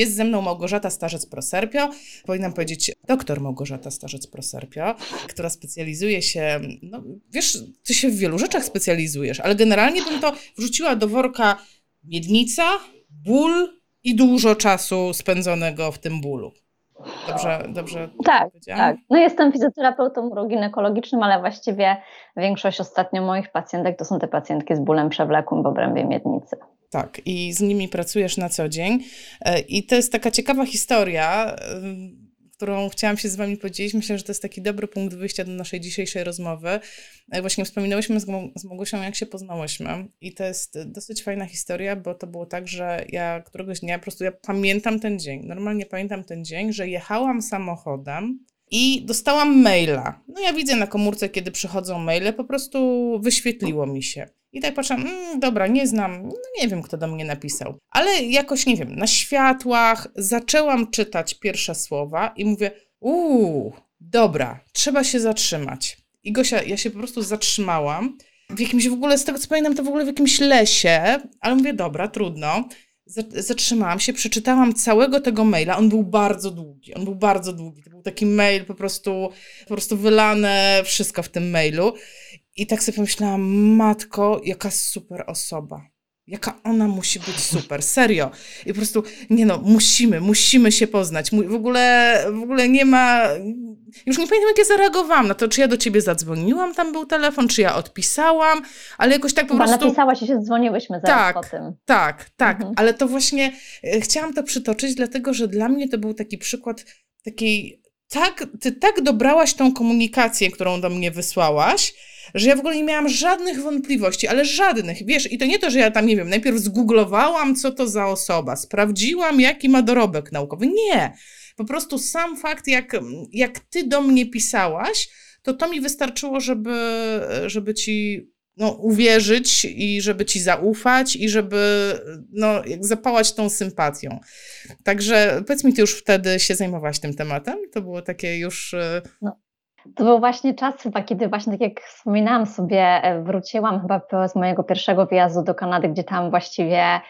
Jest ze mną Małgorzata Starzec-Proserpio, powinnam powiedzieć doktor Małgorzata Starzec-Proserpio, która specjalizuje się, no wiesz, ty się w wielu rzeczach specjalizujesz, ale generalnie bym to wrzuciła do worka miednica, ból i dużo czasu spędzonego w tym bólu. Dobrze, dobrze Tak, tak. No jestem fizjoterapeutą uroginekologicznym, ale właściwie większość ostatnio moich pacjentek to są te pacjentki z bólem przewlekłym w obrębie miednicy. Tak, i z nimi pracujesz na co dzień. E, I to jest taka ciekawa historia, którą chciałam się z Wami podzielić. Myślę, że to jest taki dobry punkt wyjścia do naszej dzisiejszej rozmowy. E, właśnie wspominałyśmy z Małgosią, jak się poznałyśmy. I to jest dosyć fajna historia, bo to było tak, że ja któregoś dnia po prostu ja pamiętam ten dzień. Normalnie pamiętam ten dzień, że jechałam samochodem i dostałam maila. No ja widzę na komórce, kiedy przychodzą maile, po prostu wyświetliło mi się. I tak patrzę, mmm, dobra, nie znam, no nie wiem, kto do mnie napisał. Ale jakoś, nie wiem, na światłach zaczęłam czytać pierwsze słowa i mówię, uuu, dobra, trzeba się zatrzymać. I Gosia, ja się po prostu zatrzymałam. W jakimś w ogóle, z tego co pamiętam, to w ogóle w jakimś lesie, ale mówię, dobra, trudno. Zatrzymałam się, przeczytałam całego tego maila. On był bardzo długi. On był bardzo długi. To był taki mail po prostu, po prostu wylane wszystko w tym mailu. I tak sobie pomyślałam, matko, jaka super osoba. Jaka ona musi być super, serio. I po prostu, nie no, musimy, musimy się poznać. W ogóle, w ogóle nie ma. Już nie pamiętam, jak ja zareagowałam na to, czy ja do ciebie zadzwoniłam, tam był telefon, czy ja odpisałam, ale jakoś tak po Chyba prostu. napisałaś i się dzwoniłyśmy zaraz tak, po tym. Tak, tak, mhm. ale to właśnie e, chciałam to przytoczyć, dlatego że dla mnie to był taki przykład takiej. Tak, ty tak dobrałaś tą komunikację, którą do mnie wysłałaś że ja w ogóle nie miałam żadnych wątpliwości, ale żadnych, wiesz, i to nie to, że ja tam, nie wiem, najpierw zgooglowałam, co to za osoba, sprawdziłam, jaki ma dorobek naukowy. Nie, po prostu sam fakt, jak, jak ty do mnie pisałaś, to to mi wystarczyło, żeby, żeby ci no, uwierzyć i żeby ci zaufać i żeby no, zapałać tą sympatią. Także powiedz mi, ty już wtedy się zajmowałaś tym tematem? To było takie już... E, no, to był właśnie czas chyba, kiedy właśnie tak jak wspominałam sobie, e, wróciłam chyba z mojego pierwszego wyjazdu do Kanady, gdzie tam właściwie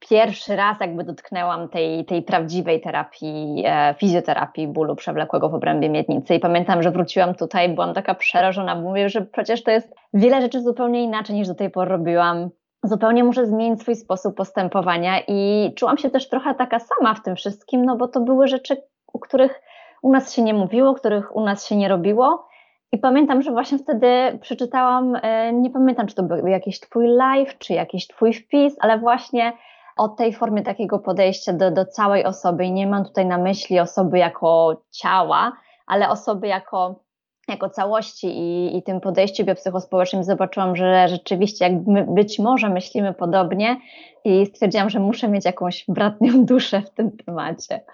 pierwszy raz jakby dotknęłam tej, tej prawdziwej terapii, e, fizjoterapii bólu przewlekłego w obrębie miednicy i pamiętam, że wróciłam tutaj, byłam taka przerażona, bo mówię, że przecież to jest wiele rzeczy zupełnie inaczej niż do tej pory robiłam. Zupełnie muszę zmienić swój sposób postępowania i czułam się też trochę taka sama w tym wszystkim, no bo to były rzeczy, u których u nas się nie mówiło, których u nas się nie robiło. I pamiętam, że właśnie wtedy przeczytałam, e, nie pamiętam, czy to był jakiś Twój live, czy jakiś Twój wpis, ale właśnie o tej formie takiego podejścia do, do całej osoby. I nie mam tutaj na myśli osoby jako ciała, ale osoby jako, jako całości i, i tym podejściu biopsychospołecznym zobaczyłam, że rzeczywiście jak my być może myślimy podobnie i stwierdziłam, że muszę mieć jakąś bratnią duszę w tym temacie.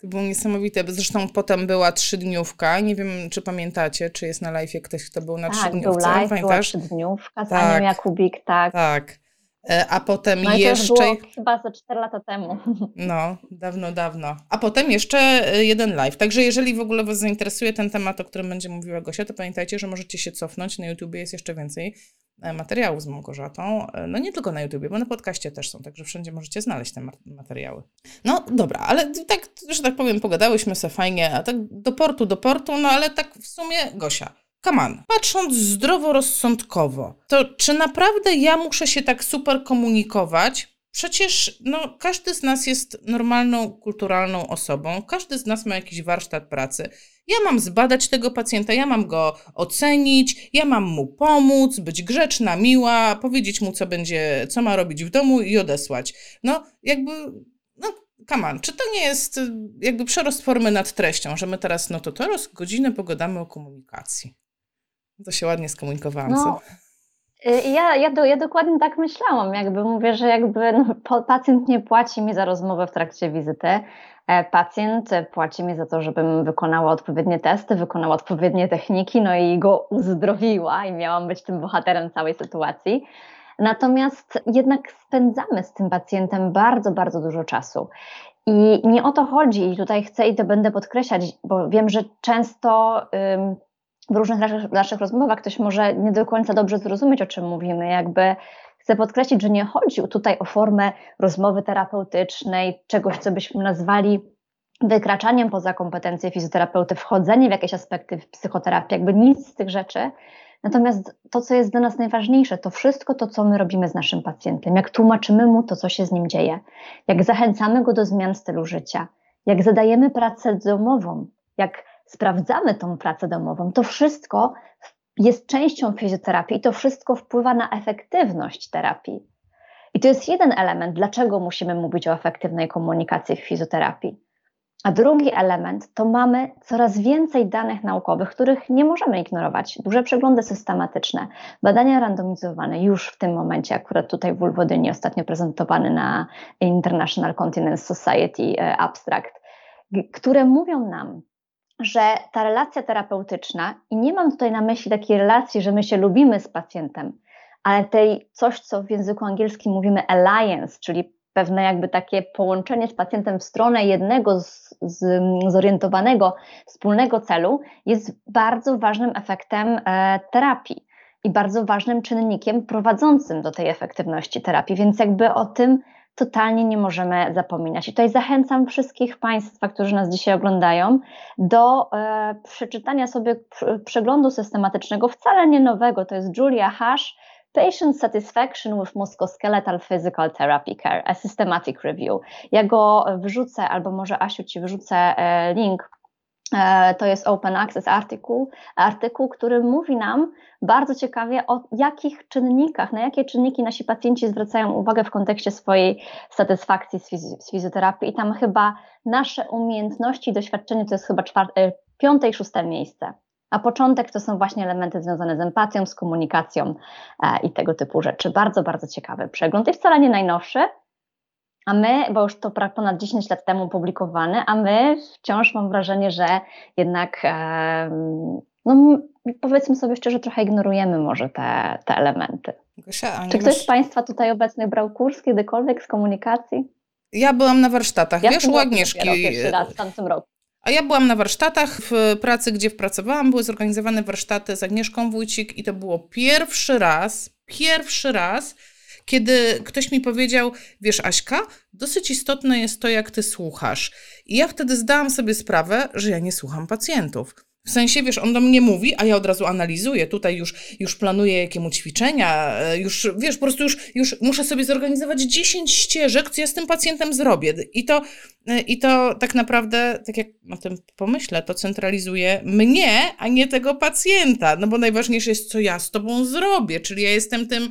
To było niesamowite. Zresztą potem była trzydniówka. Nie wiem, czy pamiętacie, czy jest na live ktoś, kto był na tak, trzydniówce. Był live, Pamiętasz? była trzydniówka z tak, Anią Jakubik, tak. Tak. E, a potem no jeszcze. To było chyba ze 4 lata temu. No, dawno, dawno. A potem jeszcze e, jeden live. Także jeżeli w ogóle Was zainteresuje ten temat, o którym będzie mówiła Gosia, to pamiętajcie, że możecie się cofnąć. Na YouTubie jest jeszcze więcej e, materiałów z Małgorzatą. No nie tylko na YouTubie, bo na podcaście też są, także wszędzie możecie znaleźć te materiały. No dobra, ale tak, że tak powiem, pogadałyśmy sobie fajnie, a tak do portu, do portu, no ale tak w sumie Gosia Kaman, patrząc zdroworozsądkowo, to czy naprawdę ja muszę się tak super komunikować? Przecież no, każdy z nas jest normalną, kulturalną osobą, każdy z nas ma jakiś warsztat pracy. Ja mam zbadać tego pacjenta, ja mam go ocenić, ja mam mu pomóc, być grzeczna, miła, powiedzieć mu, co będzie, co ma robić w domu i odesłać. No, jakby, no, kaman, czy to nie jest jakby przerost formy nad treścią, że my teraz, no to teraz godzinę pogadamy o komunikacji. To się ładnie skomunikowałam. No. Y, ja, ja, do, ja dokładnie tak myślałam, jakby mówię, że jakby no, pacjent nie płaci mi za rozmowę w trakcie wizyty. E, pacjent płaci mi za to, żebym wykonała odpowiednie testy, wykonała odpowiednie techniki, no i go uzdrowiła i miałam być tym bohaterem całej sytuacji. Natomiast jednak spędzamy z tym pacjentem bardzo, bardzo dużo czasu. I nie o to chodzi, i tutaj chcę i to będę podkreślać, bo wiem, że często w różnych naszych, naszych rozmowach ktoś może nie do końca dobrze zrozumieć, o czym mówimy. Jakby chcę podkreślić, że nie chodzi tutaj o formę rozmowy terapeutycznej, czegoś, co byśmy nazwali wykraczaniem poza kompetencje fizjoterapeuty, wchodzenie w jakieś aspekty psychoterapii, jakby nic z tych rzeczy. Natomiast to, co jest dla nas najważniejsze, to wszystko to, co my robimy z naszym pacjentem, jak tłumaczymy mu to, co się z nim dzieje, jak zachęcamy go do zmian stylu życia, jak zadajemy pracę domową, jak sprawdzamy tą pracę domową, to wszystko jest częścią fizjoterapii i to wszystko wpływa na efektywność terapii. I to jest jeden element, dlaczego musimy mówić o efektywnej komunikacji w fizjoterapii. A drugi element to mamy coraz więcej danych naukowych, których nie możemy ignorować. Duże przeglądy systematyczne, badania randomizowane już w tym momencie, akurat tutaj w Ulwodyni ostatnio prezentowany na International Continence Society e, Abstract, które mówią nam, że ta relacja terapeutyczna, i nie mam tutaj na myśli takiej relacji, że my się lubimy z pacjentem, ale tej coś, co w języku angielskim mówimy alliance, czyli pewne jakby takie połączenie z pacjentem w stronę jednego z, z, zorientowanego wspólnego celu jest bardzo ważnym efektem e, terapii i bardzo ważnym czynnikiem prowadzącym do tej efektywności terapii, więc jakby o tym totalnie nie możemy zapominać. I tutaj zachęcam wszystkich Państwa, którzy nas dzisiaj oglądają, do e, przeczytania sobie przeglądu systematycznego, wcale nie nowego, to jest Julia Hash, Patient Satisfaction with Musculoskeletal Physical Therapy Care, a Systematic Review. Ja go wrzucę, albo może Asiu Ci wrzucę e, link to jest Open Access artykuł, artykuł, który mówi nam bardzo ciekawie o jakich czynnikach, na jakie czynniki nasi pacjenci zwracają uwagę w kontekście swojej satysfakcji z, fiz z fizjoterapii i tam chyba nasze umiejętności i doświadczenie to jest chyba czwarte, e, piąte i szóste miejsce. A początek to są właśnie elementy związane z empatią, z komunikacją e, i tego typu rzeczy. Bardzo, bardzo ciekawy przegląd i wcale nie najnowszy. A my, bo już to ponad 10 lat temu publikowane, a my wciąż mam wrażenie, że jednak, no powiedzmy sobie szczerze, trochę ignorujemy może te, te elementy. Gosia, Czy ktoś masz... z Państwa tutaj obecnych brał kurs kiedykolwiek z komunikacji? Ja byłam na warsztatach, ja wiesz, u Agnieszki. Pierwszy raz w tamtym roku. A ja byłam na warsztatach w pracy, gdzie pracowałam, były zorganizowane warsztaty z Agnieszką Wójcik i to było pierwszy raz, pierwszy raz, kiedy ktoś mi powiedział, wiesz Aśka, dosyć istotne jest to, jak ty słuchasz. I ja wtedy zdałam sobie sprawę, że ja nie słucham pacjentów. W sensie, wiesz, on do mnie mówi, a ja od razu analizuję, tutaj już, już planuję jakiemu ćwiczenia, e, już, wiesz, po prostu już, już muszę sobie zorganizować 10 ścieżek, co ja z tym pacjentem zrobię. I to, e, I to tak naprawdę, tak jak o tym pomyślę, to centralizuje mnie, a nie tego pacjenta, no bo najważniejsze jest, co ja z tobą zrobię, czyli ja jestem tym,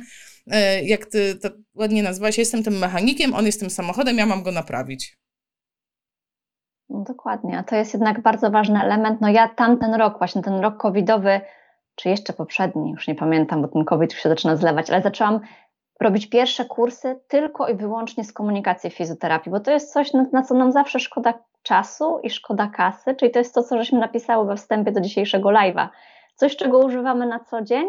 jak ty to ładnie nazwałaś, jestem tym mechanikiem, on jest tym samochodem, ja mam go naprawić. No dokładnie, a to jest jednak bardzo ważny element. No ja tamten rok, właśnie ten rok covidowy, czy jeszcze poprzedni, już nie pamiętam, bo ten COVID już się zaczyna zlewać, ale zaczęłam robić pierwsze kursy tylko i wyłącznie z komunikacji fizjoterapii, bo to jest coś, na co nam zawsze szkoda czasu i szkoda kasy, czyli to jest to, co żeśmy napisały we wstępie do dzisiejszego live'a. Coś, czego używamy na co dzień,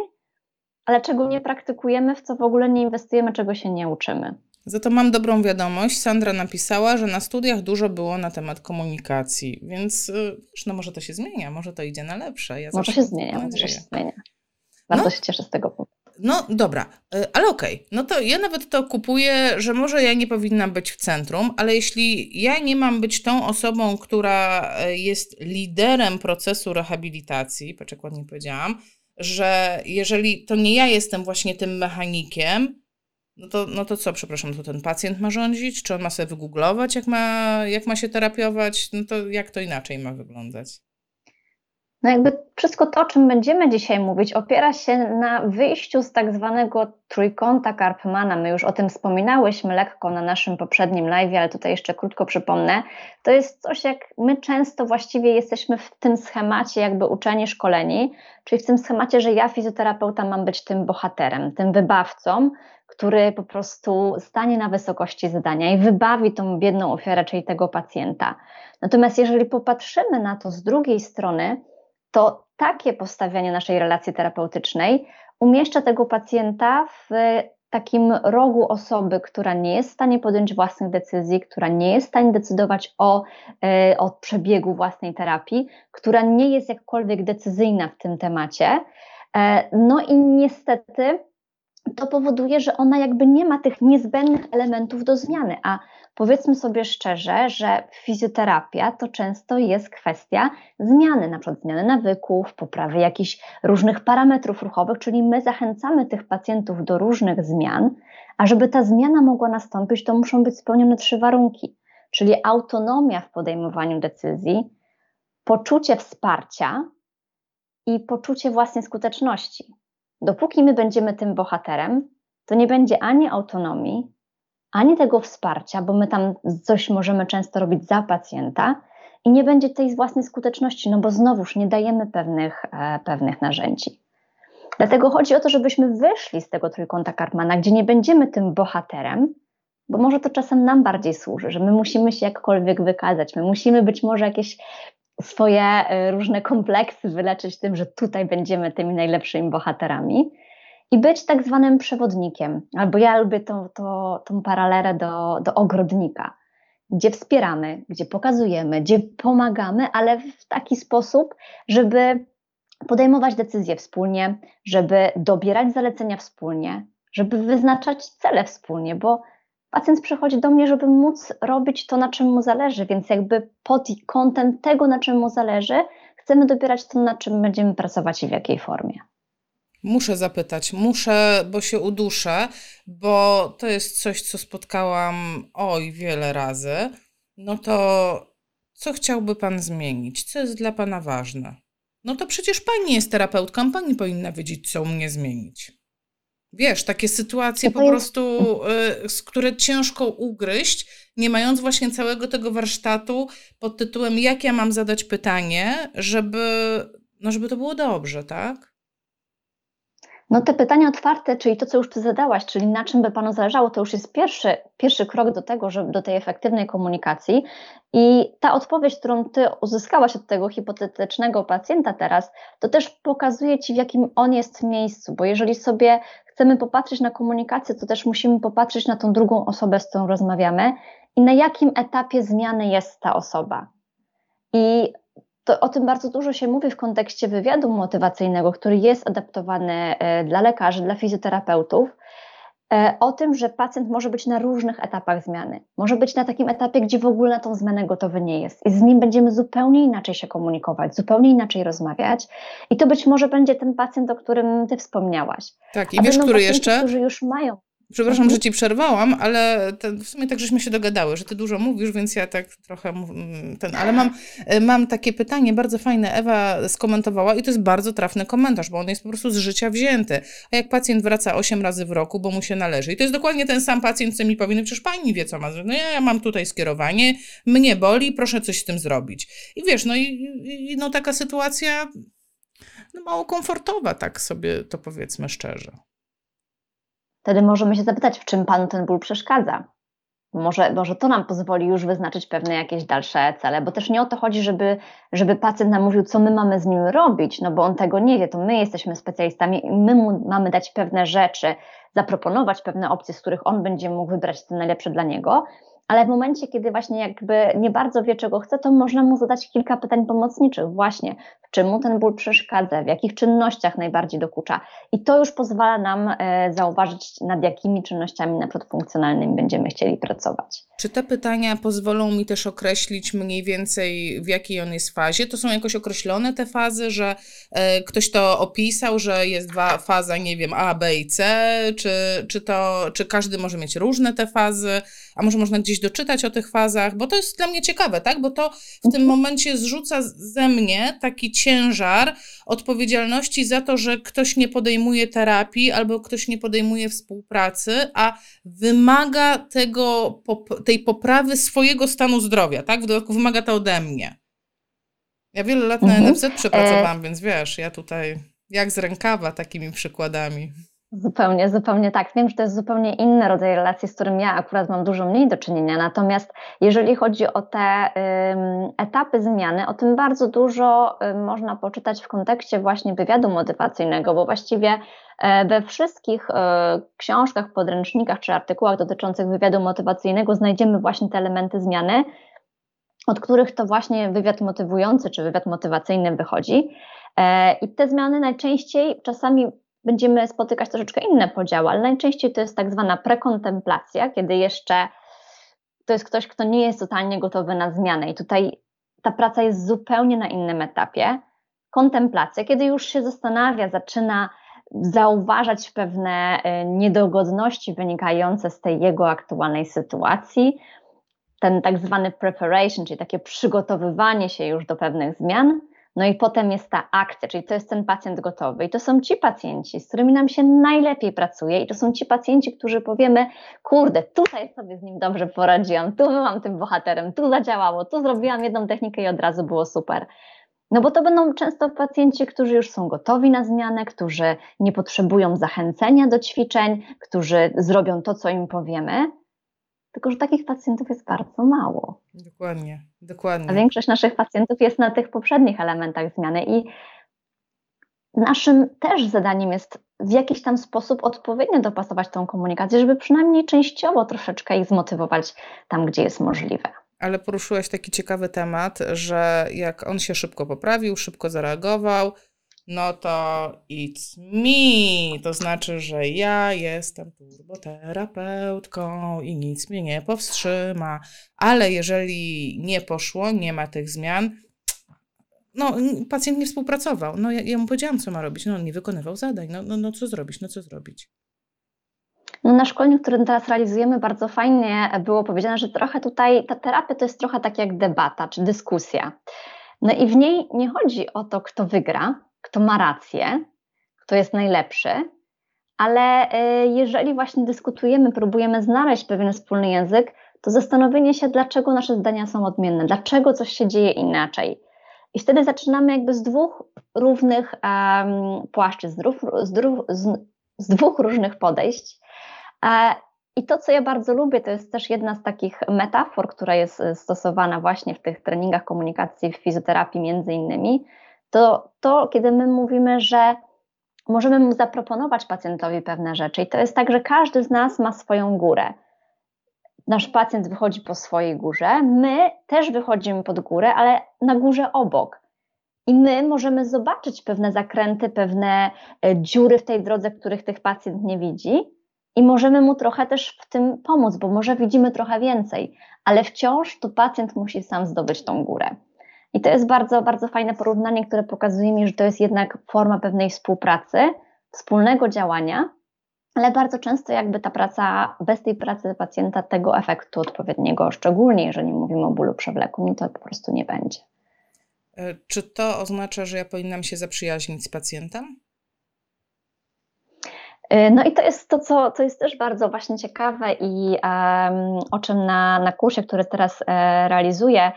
ale czego nie praktykujemy, w co w ogóle nie inwestujemy, czego się nie uczymy. Za to mam dobrą wiadomość. Sandra napisała, że na studiach dużo było na temat komunikacji, więc y, no może to się zmienia, może to idzie na lepsze. Ja może się zmienia, może się zmienia. Bardzo no, się cieszę z tego powodu. No dobra, y, ale okej, okay. no to ja nawet to kupuję, że może ja nie powinnam być w centrum, ale jeśli ja nie mam być tą osobą, która y, jest liderem procesu rehabilitacji, patrz jak ładnie powiedziałam, że jeżeli to nie ja jestem właśnie tym mechanikiem, no to, no to co, przepraszam, to ten pacjent ma rządzić? Czy on ma sobie wygooglować, jak ma, jak ma się terapiować? No to jak to inaczej ma wyglądać? No jakby wszystko to, o czym będziemy dzisiaj mówić, opiera się na wyjściu z tak zwanego trójkąta Karpmana. My już o tym wspominałyśmy lekko na naszym poprzednim live, ale tutaj jeszcze krótko przypomnę. To jest coś, jak my często właściwie jesteśmy w tym schemacie jakby uczeni, szkoleni, czyli w tym schemacie, że ja fizjoterapeuta mam być tym bohaterem, tym wybawcą, który po prostu stanie na wysokości zadania i wybawi tą biedną ofiarę, czyli tego pacjenta. Natomiast jeżeli popatrzymy na to z drugiej strony, to takie postawianie naszej relacji terapeutycznej umieszcza tego pacjenta w takim rogu osoby, która nie jest w stanie podjąć własnych decyzji, która nie jest w stanie decydować o, e, o przebiegu własnej terapii, która nie jest jakkolwiek decyzyjna w tym temacie. E, no i niestety to powoduje, że ona jakby nie ma tych niezbędnych elementów do zmiany. A powiedzmy sobie szczerze, że fizjoterapia to często jest kwestia zmiany, na przykład zmiany nawyków, poprawy jakichś różnych parametrów ruchowych, czyli my zachęcamy tych pacjentów do różnych zmian, a żeby ta zmiana mogła nastąpić, to muszą być spełnione trzy warunki, czyli autonomia w podejmowaniu decyzji, poczucie wsparcia i poczucie własnej skuteczności. Dopóki my będziemy tym bohaterem, to nie będzie ani autonomii, ani tego wsparcia, bo my tam coś możemy często robić za pacjenta i nie będzie tej własnej skuteczności, no bo znowuż nie dajemy pewnych, e, pewnych narzędzi. Dlatego chodzi o to, żebyśmy wyszli z tego trójkąta Karpmana, gdzie nie będziemy tym bohaterem, bo może to czasem nam bardziej służy, że my musimy się jakkolwiek wykazać, my musimy być może jakieś swoje e, różne kompleksy wyleczyć tym, że tutaj będziemy tymi najlepszymi bohaterami i być tak zwanym przewodnikiem. Albo ja lubię tą, tą, tą paralelę do, do ogrodnika, gdzie wspieramy, gdzie pokazujemy, gdzie pomagamy, ale w taki sposób, żeby podejmować decyzje wspólnie, żeby dobierać zalecenia wspólnie, żeby wyznaczać cele wspólnie, bo pacjent przychodzi do mnie, żeby móc robić to, na czym mu zależy, więc jakby pod kątem tego, na czym mu zależy, chcemy dobierać to, na czym będziemy pracować i w jakiej formie. Muszę zapytać, muszę, bo się uduszę, bo to jest coś, co spotkałam oj wiele razy. No to co chciałby Pan zmienić? Co jest dla Pana ważne? No to przecież Pani jest terapeutką, Pani powinna wiedzieć, co u mnie zmienić. Wiesz, takie sytuacje po prostu, y, z które ciężko ugryźć, nie mając właśnie całego tego warsztatu pod tytułem jak ja mam zadać pytanie, żeby, no żeby to było dobrze, tak? No te pytania otwarte, czyli to, co już Ty zadałaś, czyli na czym by Panu zależało, to już jest pierwszy, pierwszy krok do tego, żeby do tej efektywnej komunikacji. I ta odpowiedź, którą Ty uzyskałaś od tego hipotetycznego pacjenta teraz, to też pokazuje Ci, w jakim on jest miejscu, bo jeżeli sobie chcemy popatrzeć na komunikację, to też musimy popatrzeć na tą drugą osobę, z którą rozmawiamy i na jakim etapie zmiany jest ta osoba. I to o tym bardzo dużo się mówi w kontekście wywiadu motywacyjnego, który jest adaptowany e, dla lekarzy, dla fizjoterapeutów, o tym, że pacjent może być na różnych etapach zmiany. Może być na takim etapie, gdzie w ogóle na tą zmianę gotowy nie jest. I z nim będziemy zupełnie inaczej się komunikować, zupełnie inaczej rozmawiać. I to być może będzie ten pacjent, o którym ty wspomniałaś. Tak, i wiesz, który jeszcze? Którzy już mają Przepraszam, że ci przerwałam, ale w sumie tak żeśmy się dogadały, że ty dużo mówisz, więc ja tak trochę ten, ale mam, e, mam takie pytanie bardzo fajne. Ewa skomentowała i to jest bardzo trafny komentarz, bo on jest po prostu z życia wzięty. A jak pacjent wraca 8 razy w roku, bo mu się należy i to jest dokładnie ten sam pacjent, co mi powie, no przecież pani wie, co ma. No ja, ja mam tutaj skierowanie, mnie boli, proszę coś z tym zrobić. I wiesz, no i, i no taka sytuacja no mało komfortowa, tak sobie to powiedzmy szczerze. Wtedy możemy się zapytać, w czym Panu ten ból przeszkadza. Może, może to nam pozwoli już wyznaczyć pewne jakieś dalsze cele, bo też nie o to chodzi, żeby, żeby pacjent nam mówił, co my mamy z nim robić, no bo on tego nie wie, to my jesteśmy specjalistami i my mu mamy dać pewne rzeczy, zaproponować pewne opcje, z których on będzie mógł wybrać te najlepsze dla niego, ale w momencie, kiedy właśnie jakby nie bardzo wie, czego chce, to można mu zadać kilka pytań pomocniczych, właśnie w czym mu ten ból przeszkadza, w jakich czynnościach najbardziej dokucza. I to już pozwala nam e, zauważyć, nad jakimi czynnościami na przykład funkcjonalnymi będziemy chcieli pracować. Czy te pytania pozwolą mi też określić mniej więcej, w jakiej on jest fazie? To są jakoś określone te fazy, że e, ktoś to opisał, że jest dwa, faza, nie wiem, A, B i C, czy, czy, to, czy każdy może mieć różne te fazy, a może można gdzieś doczytać o tych fazach, bo to jest dla mnie ciekawe, tak? Bo to w tym mhm. momencie zrzuca ze mnie taki ciężar odpowiedzialności za to, że ktoś nie podejmuje terapii albo ktoś nie podejmuje współpracy, a wymaga tego, tej poprawy swojego stanu zdrowia, tak? W dodatku wymaga to ode mnie. Ja wiele lat na mhm. NFZ przepracowałam, e... więc wiesz, ja tutaj jak z rękawa takimi przykładami. Zupełnie, zupełnie tak. Wiem, że to jest zupełnie inny rodzaj relacji, z którym ja akurat mam dużo mniej do czynienia. Natomiast jeżeli chodzi o te etapy zmiany, o tym bardzo dużo można poczytać w kontekście właśnie wywiadu motywacyjnego, bo właściwie e, we wszystkich e, książkach, podręcznikach czy artykułach dotyczących wywiadu motywacyjnego znajdziemy właśnie te elementy zmiany, od których to właśnie wywiad motywujący czy wywiad motywacyjny wychodzi. E, I te zmiany najczęściej czasami będziemy spotykać troszeczkę inne podziały, ale najczęściej to jest tak zwana prekontemplacja, kiedy jeszcze to jest ktoś, kto nie jest totalnie gotowy na zmianę. I tutaj ta praca jest zupełnie na innym etapie. Kontemplacja, kiedy już się zastanawia, zaczyna zauważać pewne e, niedogodności wynikające z tej jego aktualnej sytuacji, ten tak zwany preparation, czyli takie przygotowywanie się już do pewnych zmian, no i potem jest ta akcja, czyli to jest ten pacjent gotowy. I to są ci pacjenci, z którymi nam się najlepiej pracuje, i to są ci pacjenci, którzy powiemy: Kurde, tutaj sobie z nim dobrze poradziłam, tu byłam tym bohaterem, tu zadziałało, tu zrobiłam jedną technikę i od razu było super. No bo to będą często pacjenci, którzy już są gotowi na zmianę, którzy nie potrzebują zachęcenia do ćwiczeń, którzy zrobią to, co im powiemy. Tylko, że takich pacjentów jest bardzo mało. Dokładnie, dokładnie. A większość naszych pacjentów jest na tych poprzednich elementach zmiany i naszym też zadaniem jest w jakiś tam sposób odpowiednio dopasować tą komunikację, żeby przynajmniej częściowo troszeczkę ich zmotywować tam, gdzie jest możliwe ale poruszyłaś taki ciekawy temat, że jak on się szybko poprawił, szybko zareagował, no to it's me. To znaczy, że ja jestem turboterapeutką i nic mnie nie powstrzyma. Ale jeżeli nie poszło, nie ma tych zmian, no pacjent nie współpracował. No ja, ja mu powiedziałam, co ma robić. No nie wykonywał zadań. No, no, no co zrobić? No co zrobić? No na szkoleniu, które teraz realizujemy, bardzo fajnie było powiedziane, że trochę tutaj ta terapia to jest trochę tak jak debata czy dyskusja. No i w niej nie chodzi o to, kto wygra, kto ma rację, kto jest najlepszy, ale y, jeżeli właśnie dyskutujemy, próbujemy znaleźć pewien wspólny język, to zastanowienie się, dlaczego nasze zdania są odmienne, dlaczego coś się dzieje inaczej. I wtedy zaczynamy jakby z dwóch równych um, płaszczyzn, z, z, z dwóch różnych podejść E, I to, co ja bardzo lubię, to jest też jedna z takich metafor, która jest e, stosowana właśnie w tych treningach komunikacji w fizjoterapii, między innymi, to to, kiedy my mówimy, że możemy mu zaproponować pacjentowi pewne rzeczy. I to jest tak, że każdy z nas ma swoją górę. Nasz pacjent wychodzi po swojej górze, my też wychodzimy pod górę, ale na górze obok. I my możemy zobaczyć pewne zakręty, pewne e, dziury w tej drodze, których tych pacjent nie widzi, i możemy mu trochę też w tym pomóc, bo może widzimy trochę więcej, ale wciąż to pacjent musi sam zdobyć tą górę. I to jest bardzo, bardzo fajne porównanie, które pokazuje mi, że to jest jednak forma pewnej współpracy, wspólnego działania, ale bardzo często jakby ta praca, bez tej pracy pacjenta tego efektu odpowiedniego, szczególnie jeżeli mówimy o bólu przewlekłym, no to po prostu nie będzie. E, czy to oznacza, że ja powinnam się zaprzyjaźnić z pacjentem? Y, no i to jest to, co, co jest też bardzo właśnie ciekawe i um, o czym na, na kursie, który teraz e, realizuję, e,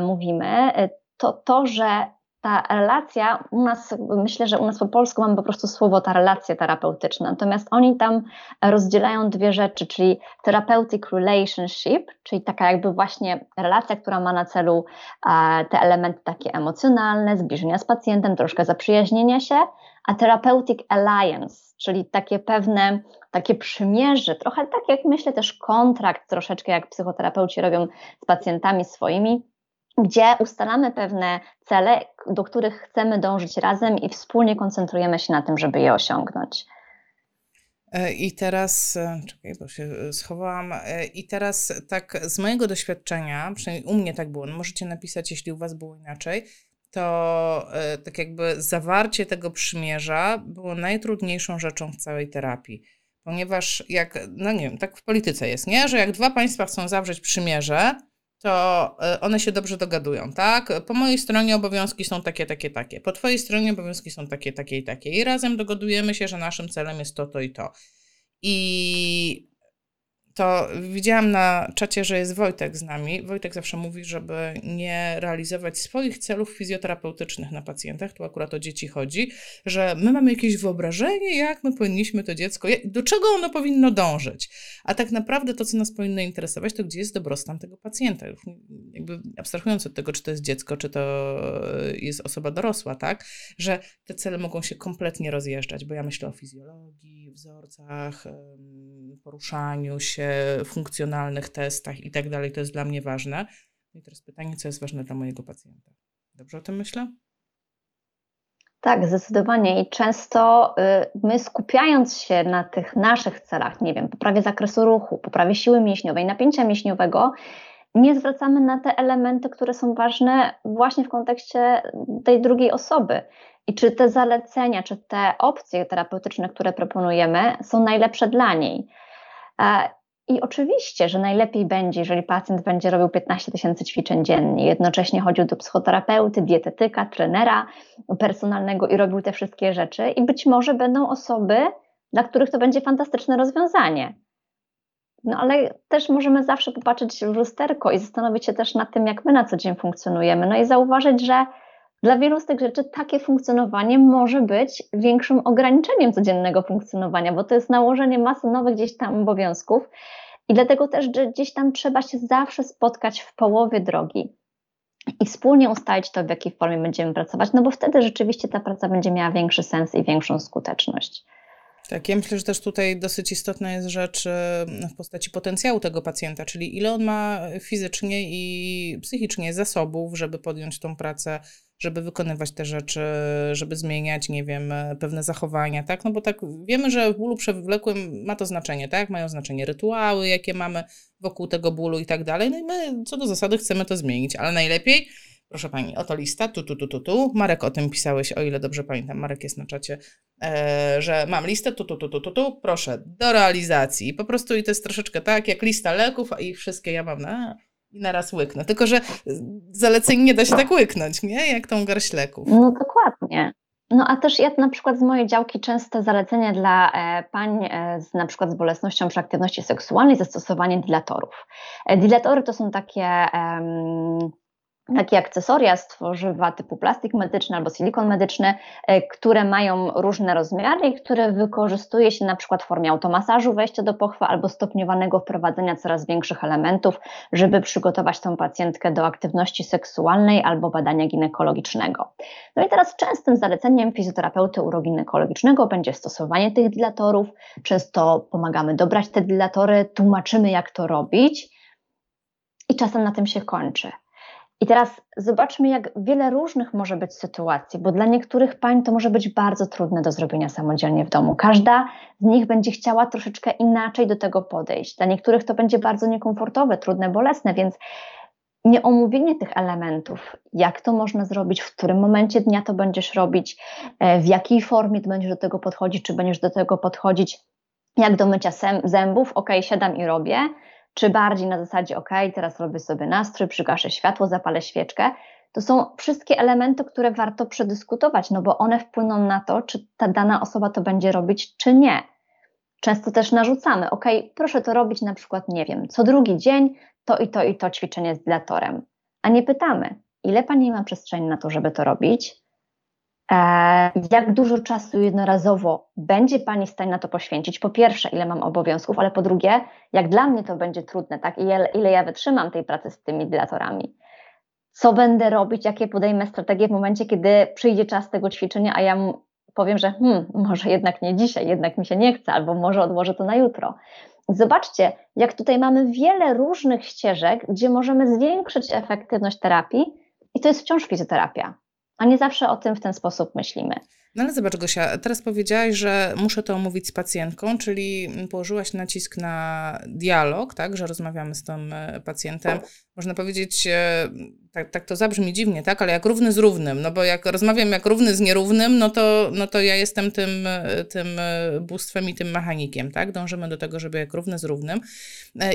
mówimy, y, to to, że ta relacja u nas, myślę, że u nas po polsku mamy po prostu słowo ta relacja terapeutyczna, natomiast oni tam rozdzielają dwie rzeczy, czyli therapeutic relationship, czyli taka jakby właśnie relacja, która ma na celu e, te elementy takie emocjonalne, zbliżenia z pacjentem, troszkę zaprzyjaźnienia się, a therapeutic alliance, czyli takie pewne, takie przymierze, trochę tak jak myślę też kontrakt, troszeczkę jak psychoterapeuci robią z pacjentami swoimi, gdzie ustalamy pewne cele, do których chcemy dążyć razem i wspólnie koncentrujemy się na tym, żeby je osiągnąć. E, I teraz, e, czekaj, bo się e, schowałam. I teraz, tak z mojego doświadczenia, przynajmniej u mnie tak było, no możecie napisać, jeśli u Was było inaczej, to tak jakby zawarcie tego przymierza było najtrudniejszą rzeczą w całej terapii. Ponieważ jak, no nie wiem, tak w polityce jest, nie? Że jak dwa państwa chcą zawrzeć przymierze, to e, one się dobrze dogadują, tak? Po mojej stronie obowiązki są takie, takie, takie. Po twojej stronie obowiązki są takie, takie i takie. I razem dogadujemy się, że naszym celem jest to, to i to. I to widziałam na czacie, że jest Wojtek z nami. Wojtek zawsze mówi, żeby nie realizować swoich celów fizjoterapeutycznych na pacjentach, tu akurat o dzieci chodzi, że my mamy jakieś wyobrażenie, jak my powinniśmy to dziecko, do czego ono powinno dążyć. A tak naprawdę to, co nas powinno interesować, to gdzie jest dobrostan tego pacjenta. Jakby abstrahując od tego, czy to jest dziecko, czy to jest osoba dorosła, tak? Że te cele mogą się kompletnie rozjeżdżać, bo ja myślę o fizjologii, wzorcach, poruszaniu się, funkcjonalnych testach i tak dalej. To jest dla mnie ważne. No I teraz pytanie, co jest ważne dla mojego pacjenta. Dobrze o tym myślę? Tak, zdecydowanie. I często y, my skupiając się na tych naszych celach, nie wiem, poprawie zakresu ruchu, poprawie siły mięśniowej, napięcia mięśniowego, nie zwracamy na te elementy, które są ważne właśnie w kontekście tej drugiej osoby. I czy te zalecenia, czy te opcje terapeutyczne, które proponujemy, są najlepsze dla niej. I oczywiście, że najlepiej będzie, jeżeli pacjent będzie robił 15 tysięcy ćwiczeń dziennie, jednocześnie chodził do psychoterapeuty, dietetyka, trenera personalnego i robił te wszystkie rzeczy. I być może będą osoby, dla których to będzie fantastyczne rozwiązanie. No ale też możemy zawsze popatrzeć w lusterko i zastanowić się też nad tym, jak my na co dzień funkcjonujemy. No i zauważyć, że dla wielu z tych rzeczy takie funkcjonowanie może być większym ograniczeniem codziennego funkcjonowania, bo to jest nałożenie masy nowych gdzieś tam obowiązków i dlatego też, że gdzieś tam trzeba się zawsze spotkać w połowie drogi i wspólnie ustalić to, w jakiej formie będziemy pracować, no bo wtedy rzeczywiście ta praca będzie miała większy sens i większą skuteczność. Tak, ja myślę, że też tutaj dosyć istotna jest rzecz e, w postaci potencjału tego pacjenta, czyli ile on ma fizycznie i psychicznie zasobów, żeby podjąć tą pracę, żeby wykonywać te rzeczy, żeby zmieniać, nie wiem, pewne zachowania, tak? No bo tak wiemy, że w bólu przewlekłym ma to znaczenie, tak? Mają znaczenie rytuały, jakie mamy wokół tego bólu i tak dalej. No i my co do zasady chcemy to zmienić, ale najlepiej Proszę pani, oto lista, tu, tu, tu, tu, tu. Marek, o tym pisałeś, o ile dobrze pamiętam. Marek jest na czacie, e, że mam listę, tu, tu, tu, tu, tu, tu. Proszę, do realizacji. I po prostu i to jest troszeczkę tak, jak lista leków, ich wszystkie ja mam na i naraz łyknę. Tylko, że zaleceń nie da się tak łyknąć, nie? Jak tą garść leków. No dokładnie. No a też ja na przykład z mojej działki często zalecenia dla e, pań e, z, na przykład z bolesnością przy aktywności seksualnej zastosowanie dilatorów. E, dilatory to są takie takie akcesoria z tworzywa typu plastik medyczny albo silikon medyczny, e, które mają różne rozmiary i które wykorzystuje się na przykład w formie automasażu, wejścia do pochwy albo stopniowanego wprowadzenia coraz większych elementów, żeby przygotować tą pacjentkę do aktywności seksualnej albo badania ginekologicznego. No i teraz częstym zaleceniem fizjoterapeuty uroginekologicznego będzie stosowanie tych dilatorów. Często pomagamy dobrać te dilatory, tłumaczymy jak to robić i czasem na tym się kończy. I teraz zobaczmy, jak wiele różnych może być sytuacji, bo dla niektórych pań to może być bardzo trudne do zrobienia samodzielnie w domu. Każda z nich będzie chciała troszeczkę inaczej do tego podejść. Dla niektórych to będzie bardzo niekomfortowe, trudne, bolesne, więc nieomówienie tych elementów, jak to można zrobić, w którym momencie dnia to będziesz robić, e, w jakiej formie będziesz do tego podchodzić, czy będziesz do tego podchodzić jak do mycia zębów, ok, siadam i robię, czy bardziej na zasadzie, ok, teraz robię sobie nastrój, przygaszę światło, zapalę świeczkę. To są wszystkie elementy, które warto przedyskutować, no bo one wpłyną na to, czy ta dana osoba to będzie robić, czy nie. Często też narzucamy, ok, proszę to robić na przykład, nie wiem, co drugi dzień to i to i to ćwiczenie z dilatorem, a nie pytamy, ile pani ma przestrzeni na to, żeby to robić, jak dużo czasu jednorazowo będzie Pani w stanie na to poświęcić? Po pierwsze, ile mam obowiązków, ale po drugie, jak dla mnie to będzie trudne, tak? Ile, ile ja wytrzymam tej pracy z tymi dilatorami? Co będę robić, jakie podejmę strategie w momencie, kiedy przyjdzie czas tego ćwiczenia, a ja powiem, że hmm, może jednak nie dzisiaj, jednak mi się nie chce, albo może odłożę to na jutro. Zobaczcie, jak tutaj mamy wiele różnych ścieżek, gdzie możemy zwiększyć efektywność terapii, i to jest wciąż fizjoterapia a nie zawsze o tym w ten sposób myślimy. No ale zobacz Gosia, teraz powiedziałaś, że muszę to omówić z pacjentką, czyli położyłaś nacisk na dialog, tak, że rozmawiamy z tym e, pacjentem. Można powiedzieć, e, tak, tak to zabrzmi dziwnie, tak, ale jak równy z równym, no bo jak rozmawiam jak równy z nierównym, no to, no to ja jestem tym, e, tym bóstwem i tym mechanikiem, tak, dążymy do tego, żeby jak równy z równym.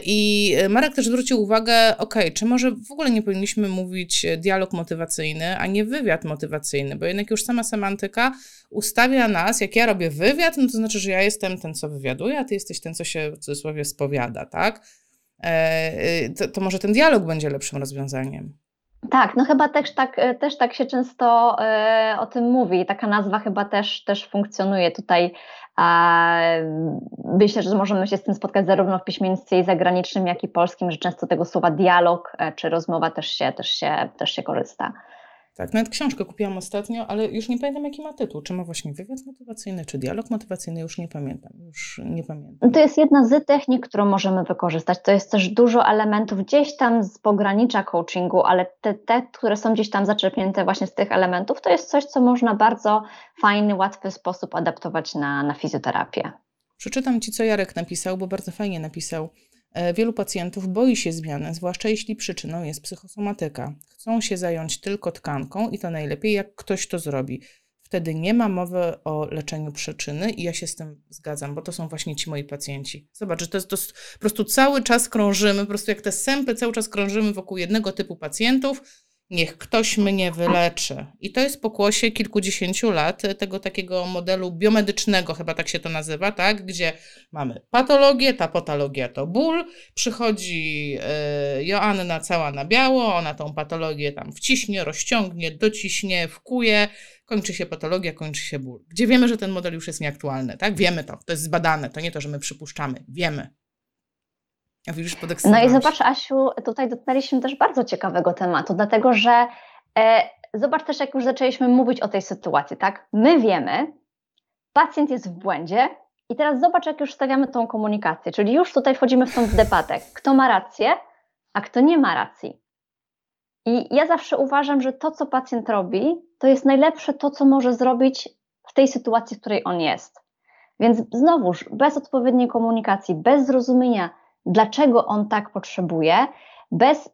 I Marek też zwrócił uwagę, ok, czy może w ogóle nie powinniśmy mówić dialog motywacyjny, a nie wywiad motywacyjny, bo jednak już sama semantyka ustawia nas, jak ja robię wywiad, no to znaczy, że ja jestem ten, co wywiaduje, a ty jesteś ten, co się w cudzysłowie spowiada, tak? E, to, to może ten dialog będzie lepszym rozwiązaniem. Tak, no chyba też tak, e, też tak się często e, o tym mówi. Taka nazwa chyba też, też funkcjonuje tutaj. myślę, że możemy się z tym spotkać zarówno w piśmiennictwie zagranicznym, jak i polskim, że często tego słowa dialog czy rozmowa też się, też się, też się korzysta. Tak, nawet książkę kupiłam ostatnio, ale już nie pamiętam jaki ma tytuł. Czy ma właśnie wywiad motywacyjny, czy dialog motywacyjny, już nie pamiętam. Już nie pamiętam. To jest jedna z technik, którą możemy wykorzystać. To jest też dużo elementów gdzieś tam z pogranicza coachingu, ale te, te, które są gdzieś tam zaczerpnięte właśnie z tych elementów, to jest coś, co można bardzo fajny, łatwy sposób adaptować na, na fizjoterapię. Przeczytam Ci, co Jarek napisał, bo bardzo fajnie napisał. E, wielu pacjentów boi się zmiany, zwłaszcza jeśli przyczyną jest psychosomatyka. Chcą się zająć tylko tkanką i to najlepiej, jak ktoś to zrobi. Wtedy nie ma mowy o leczeniu przyczyny i ja się z tym zgadzam, bo to są właśnie ci moi pacjenci. Zobacz, że to jest, to po prostu cały czas krążymy, po prostu jak te sępy cały czas krążymy wokół jednego typu pacjentów, niech ktoś mnie wyleczy. I to jest pokłosie kilkudziesięciu lat tego takiego modelu biomedycznego, chyba tak się to nazywa, tak? Gdzie mamy patologię, ta patologia to ból, przychodzi yy, Joanna cała na biało, ona tą patologię tam wciśnie, rozciągnie, dociśnie, wkuje, kończy się patologia, kończy się ból. Gdzie wiemy, że ten model już jest nieaktualny, tak? Wiemy to, to jest zbadane, to nie to, że my przypuszczamy, wiemy. A no i zobacz, Asiu, tutaj dotknęliśmy też bardzo ciekawego tematu, dlatego że e, zobacz też, jak już zaczęliśmy mówić o tej sytuacji, tak? My wiemy, pacjent jest w błędzie i teraz zobacz, jak już stawiamy tą komunikację, czyli już tutaj wchodzimy w tą debatę, kto ma rację, a kto nie ma racji. I ja zawsze uważam, że to, co pacjent robi, to jest najlepsze to, co może zrobić w tej sytuacji, w której on jest. Więc znowuż, bez odpowiedniej komunikacji, bez zrozumienia, dlaczego on tak potrzebuje, bez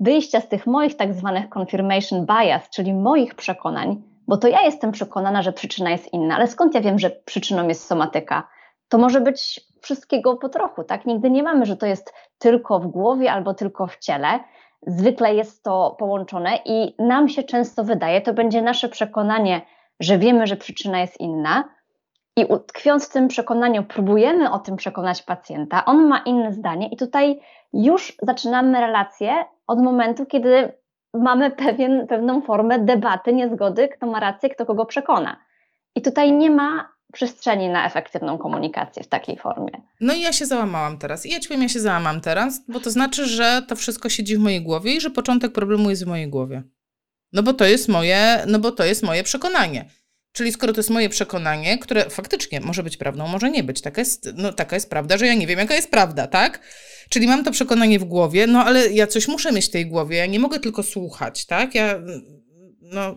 wyjścia z tych moich tak zwanych confirmation bias, czyli moich przekonań, bo to ja jestem przekonana, że przyczyna jest inna, ale skąd ja wiem, że przyczyną jest somatyka? To może być wszystkiego po trochu, tak? Nigdy nie mamy, że to jest tylko w głowie albo tylko w ciele. Zwykle jest to połączone i nam się często wydaje, to będzie nasze przekonanie, że wiemy, że przyczyna jest inna, i tkwiąc w tym przekonaniu, próbujemy o tym przekonać pacjenta, on ma inne zdanie, i tutaj już zaczynamy relację od momentu, kiedy mamy pewien, pewną formę debaty, niezgody, kto ma rację, kto kogo przekona. I tutaj nie ma przestrzeni na efektywną komunikację w takiej formie. No i ja się załamałam teraz. I ja powiem, ja się załamam teraz, bo to znaczy, że to wszystko siedzi w mojej głowie i że początek problemu jest w mojej głowie. No bo to jest moje, no bo to jest moje przekonanie. Czyli skoro to jest moje przekonanie, które faktycznie może być prawdą, może nie być. Taka jest, no, taka jest prawda, że ja nie wiem, jaka jest prawda, tak? Czyli mam to przekonanie w głowie, no ale ja coś muszę mieć w tej głowie, ja nie mogę tylko słuchać, tak? Ja, no,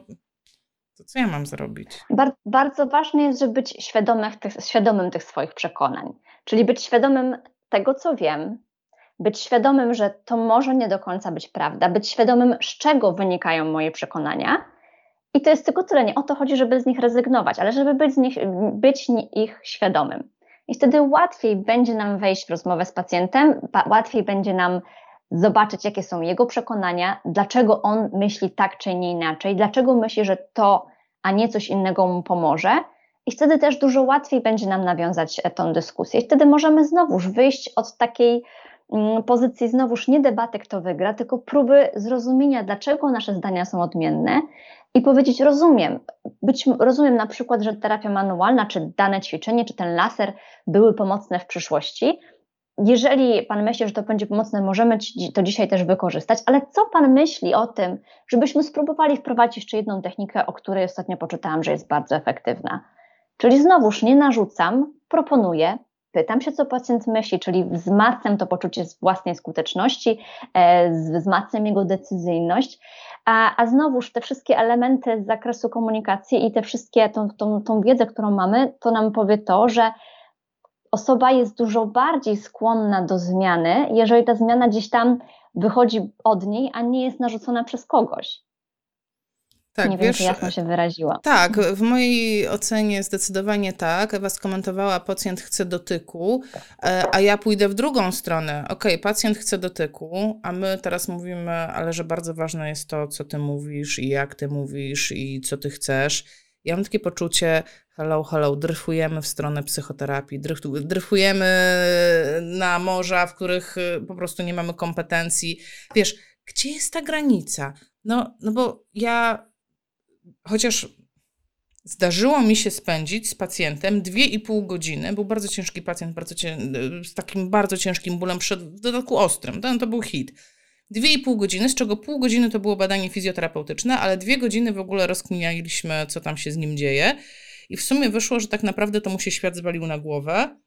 to co ja mam zrobić? Bar bardzo ważne jest, żeby być świadomym tych, świadomym tych swoich przekonań. Czyli być świadomym tego, co wiem, być świadomym, że to może nie do końca być prawda, być świadomym, z czego wynikają moje przekonania i to jest tylko tyle. Nie o to chodzi, żeby z nich rezygnować, ale żeby być, z nich, być ich świadomym. I wtedy łatwiej będzie nam wejść w rozmowę z pacjentem, łatwiej będzie nam zobaczyć, jakie są jego przekonania, dlaczego on myśli tak czy nie inaczej, dlaczego myśli, że to, a nie coś innego mu pomoże. I wtedy też dużo łatwiej będzie nam nawiązać e, tą dyskusję. I wtedy możemy znowuż wyjść od takiej mm, pozycji, znowuż nie debaty, kto wygra, tylko próby zrozumienia, dlaczego nasze zdania są odmienne i powiedzieć: Rozumiem. Być, rozumiem na przykład, że terapia manualna, czy dane ćwiczenie, czy ten laser były pomocne w przyszłości. Jeżeli Pan myśli, że to będzie pomocne, możemy to dzisiaj też wykorzystać, ale co Pan myśli o tym, żebyśmy spróbowali wprowadzić jeszcze jedną technikę, o której ostatnio poczytałam, że jest bardzo efektywna? Czyli znowuż nie narzucam, proponuję, pytam się, co pacjent myśli, czyli wzmacniam to poczucie własnej skuteczności, e, wzmacniam jego decyzyjność, a, a znowuż te wszystkie elementy z zakresu komunikacji i te wszystkie, tą, tą, tą wiedzę, którą mamy, to nam powie to, że osoba jest dużo bardziej skłonna do zmiany, jeżeli ta zmiana gdzieś tam wychodzi od niej, a nie jest narzucona przez kogoś. Tak, nie wiem, wiesz, czy jasno się wyraziła. Tak, w mojej ocenie zdecydowanie tak. Ewa skomentowała, pacjent chce dotyku, e, a ja pójdę w drugą stronę. Ok, pacjent chce dotyku, a my teraz mówimy, ale że bardzo ważne jest to, co ty mówisz i jak ty mówisz i co ty chcesz. Ja mam takie poczucie, hello, hello, dryfujemy w stronę psychoterapii, dryfujemy na morza, w których y, po prostu nie mamy kompetencji. Wiesz, gdzie jest ta granica? No, no bo ja chociaż zdarzyło mi się spędzić z pacjentem dwie i pół godziny. Był bardzo ciężki pacjent, bardzo cię, z takim bardzo ciężkim bólem, przed, w dodatku ostrym. To, był hit. Dwie i pół godziny, z czego pół godziny to było badanie fizjoterapeutyczne, ale dwie godziny w ogóle rozkminialiśmy, co tam się z nim dzieje. I w sumie wyszło, że tak naprawdę to mu się świat zwalił na głowę.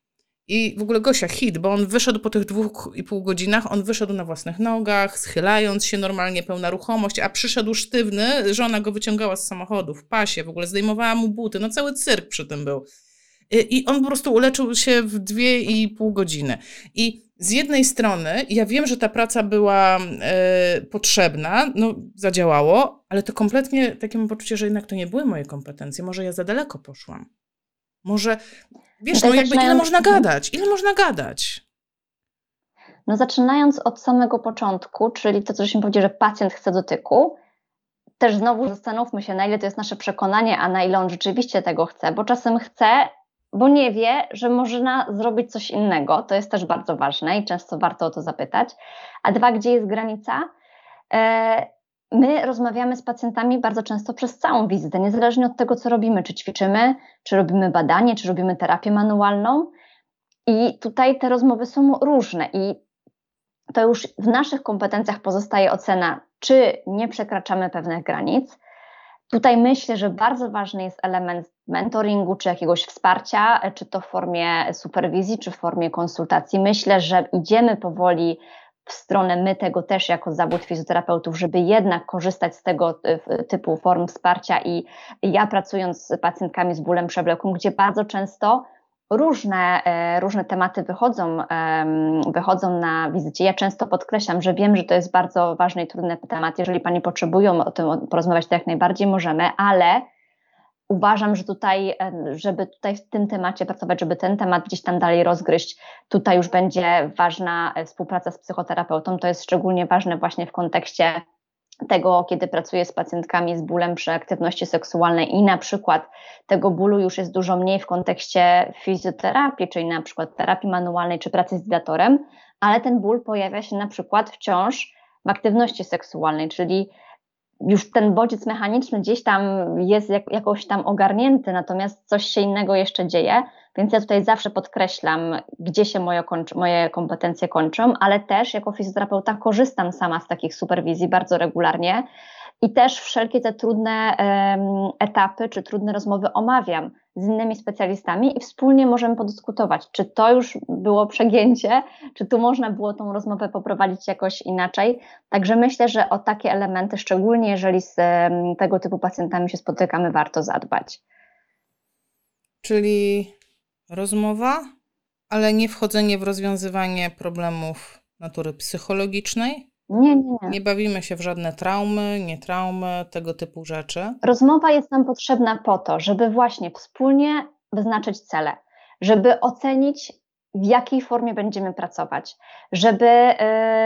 I w ogóle Gosia, hit, bo on wyszedł po tych dwóch i pół godzinach, on wyszedł na własnych nogach, schylając się normalnie, pełna ruchomość, a przyszedł sztywny, żona go wyciągała z samochodu w pasie, w ogóle zdejmowała mu buty, no cały cyrk przy tym był. I on po prostu uleczył się w dwie i pół godziny. I z jednej strony, ja wiem, że ta praca była e, potrzebna, no zadziałało, ale to kompletnie takie mam poczucie, że jednak to nie były moje kompetencje. Może ja za daleko poszłam. Może, wiesz, no jakby ile można gadać? Ile można gadać? No zaczynając od samego początku, czyli to, co żeśmy powiedzieli, że pacjent chce dotyku, też znowu zastanówmy się, na ile to jest nasze przekonanie, a na ile on rzeczywiście tego chce, bo czasem chce, bo nie wie, że można zrobić coś innego. To jest też bardzo ważne i często warto o to zapytać. A dwa, gdzie jest granica? E, my rozmawiamy z pacjentami bardzo często przez całą wizytę, niezależnie od tego, co robimy, czy ćwiczymy, czy robimy badanie, czy robimy terapię manualną. I tutaj te rozmowy są różne, i to już w naszych kompetencjach pozostaje ocena, czy nie przekraczamy pewnych granic. Tutaj myślę, że bardzo ważny jest element mentoringu, czy jakiegoś wsparcia, czy to w formie superwizji, czy w formie konsultacji. Myślę, że idziemy powoli w stronę my tego też jako zawód fizjoterapeutów, żeby jednak korzystać z tego e, typu form wsparcia i ja pracując z pacjentkami z bólem przewlekłym, gdzie bardzo często różne, e, różne tematy wychodzą, wychodzą na wizycie. Ja często podkreślam, że wiem, że to jest bardzo ważny i trudny temat. Jeżeli Pani potrzebują o tym porozmawiać, to jak najbardziej możemy, ale uważam, że tutaj, e, żeby tutaj w tym temacie pracować, żeby ten temat gdzieś tam dalej rozgryźć, tutaj już będzie ważna e, współpraca z psychoterapeutą. To jest szczególnie ważne właśnie w kontekście tego, kiedy pracuję z pacjentkami z bólem przy aktywności seksualnej i na przykład tego bólu już jest dużo mniej w kontekście fizjoterapii, czyli na przykład terapii manualnej czy pracy z dilatorem, ale ten ból pojawia się na przykład wciąż w aktywności seksualnej, czyli już ten bodziec mechaniczny gdzieś tam jest jak, jakoś tam ogarnięty, natomiast coś się innego jeszcze dzieje, więc ja tutaj zawsze podkreślam, gdzie się moje, moje kompetencje kończą, ale też jako fizjoterapeuta korzystam sama z takich superwizji bardzo regularnie i też wszelkie te trudne etapy czy trudne rozmowy omawiam z innymi specjalistami i wspólnie możemy podyskutować, czy to już było przegięcie, czy tu można było tą rozmowę poprowadzić jakoś inaczej. Także myślę, że o takie elementy, szczególnie jeżeli z tego typu pacjentami się spotykamy, warto zadbać. Czyli rozmowa, ale nie wchodzenie w rozwiązywanie problemów natury psychologicznej, nie, nie, nie. Nie bawimy się w żadne traumy, nie traumy, tego typu rzeczy. Rozmowa jest nam potrzebna po to, żeby właśnie wspólnie wyznaczyć cele, żeby ocenić, w jakiej formie będziemy pracować, żeby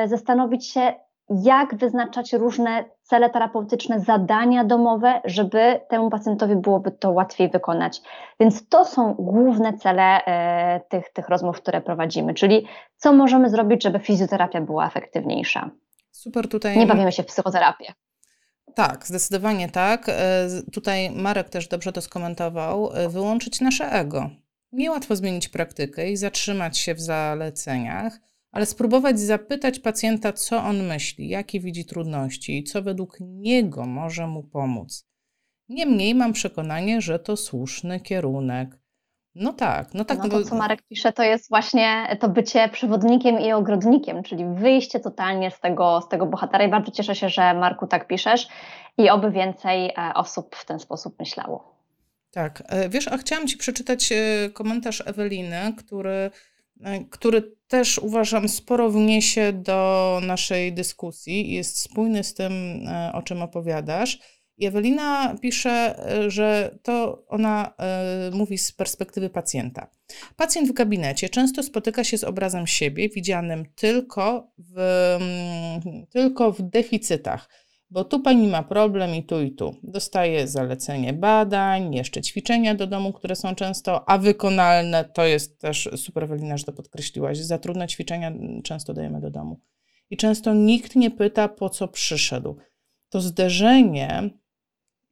y, zastanowić się, jak wyznaczać różne cele terapeutyczne, zadania domowe, żeby temu pacjentowi byłoby to łatwiej wykonać. Więc to są główne cele y, tych, tych rozmów, które prowadzimy, czyli co możemy zrobić, żeby fizjoterapia była efektywniejsza. Super tutaj. Nie bawimy się w psychoterapię. Tak, zdecydowanie tak. E, tutaj Marek też dobrze to skomentował. E, wyłączyć nasze ego. Niełatwo zmienić praktykę i zatrzymać się w zaleceniach, ale spróbować zapytać pacjenta, co on myśli, jakie widzi trudności i co według niego może mu pomóc. Niemniej mam przekonanie, że to słuszny kierunek. No tak, no tak. No to, co Marek pisze, to jest właśnie to bycie przewodnikiem i ogrodnikiem, czyli wyjście totalnie z tego, z tego bohatera. I bardzo cieszę się, że Marku tak piszesz i oby więcej e, osób w ten sposób myślało. Tak, e, wiesz, a chciałam Ci przeczytać e, komentarz Eweliny, który, który też uważam sporo wniesie do naszej dyskusji i jest spójny z tym, o czym opowiadasz. I Ewelina pisze, e, że to ona y, mówi z perspektywy pacjenta. Pacjent w gabinecie często spotyka się z obrazem siebie, widzianym tylko w, y, tylko w deficytach, bo tu pani ma problem i tu i tu. Dostaje zalecenie badań, jeszcze ćwiczenia do domu, które są często, a wykonalne, to jest też super Ewelina, że to podkreśliłaś, za trudne ćwiczenia często dajemy do domu. I często nikt nie pyta, po co przyszedł. To zderzenie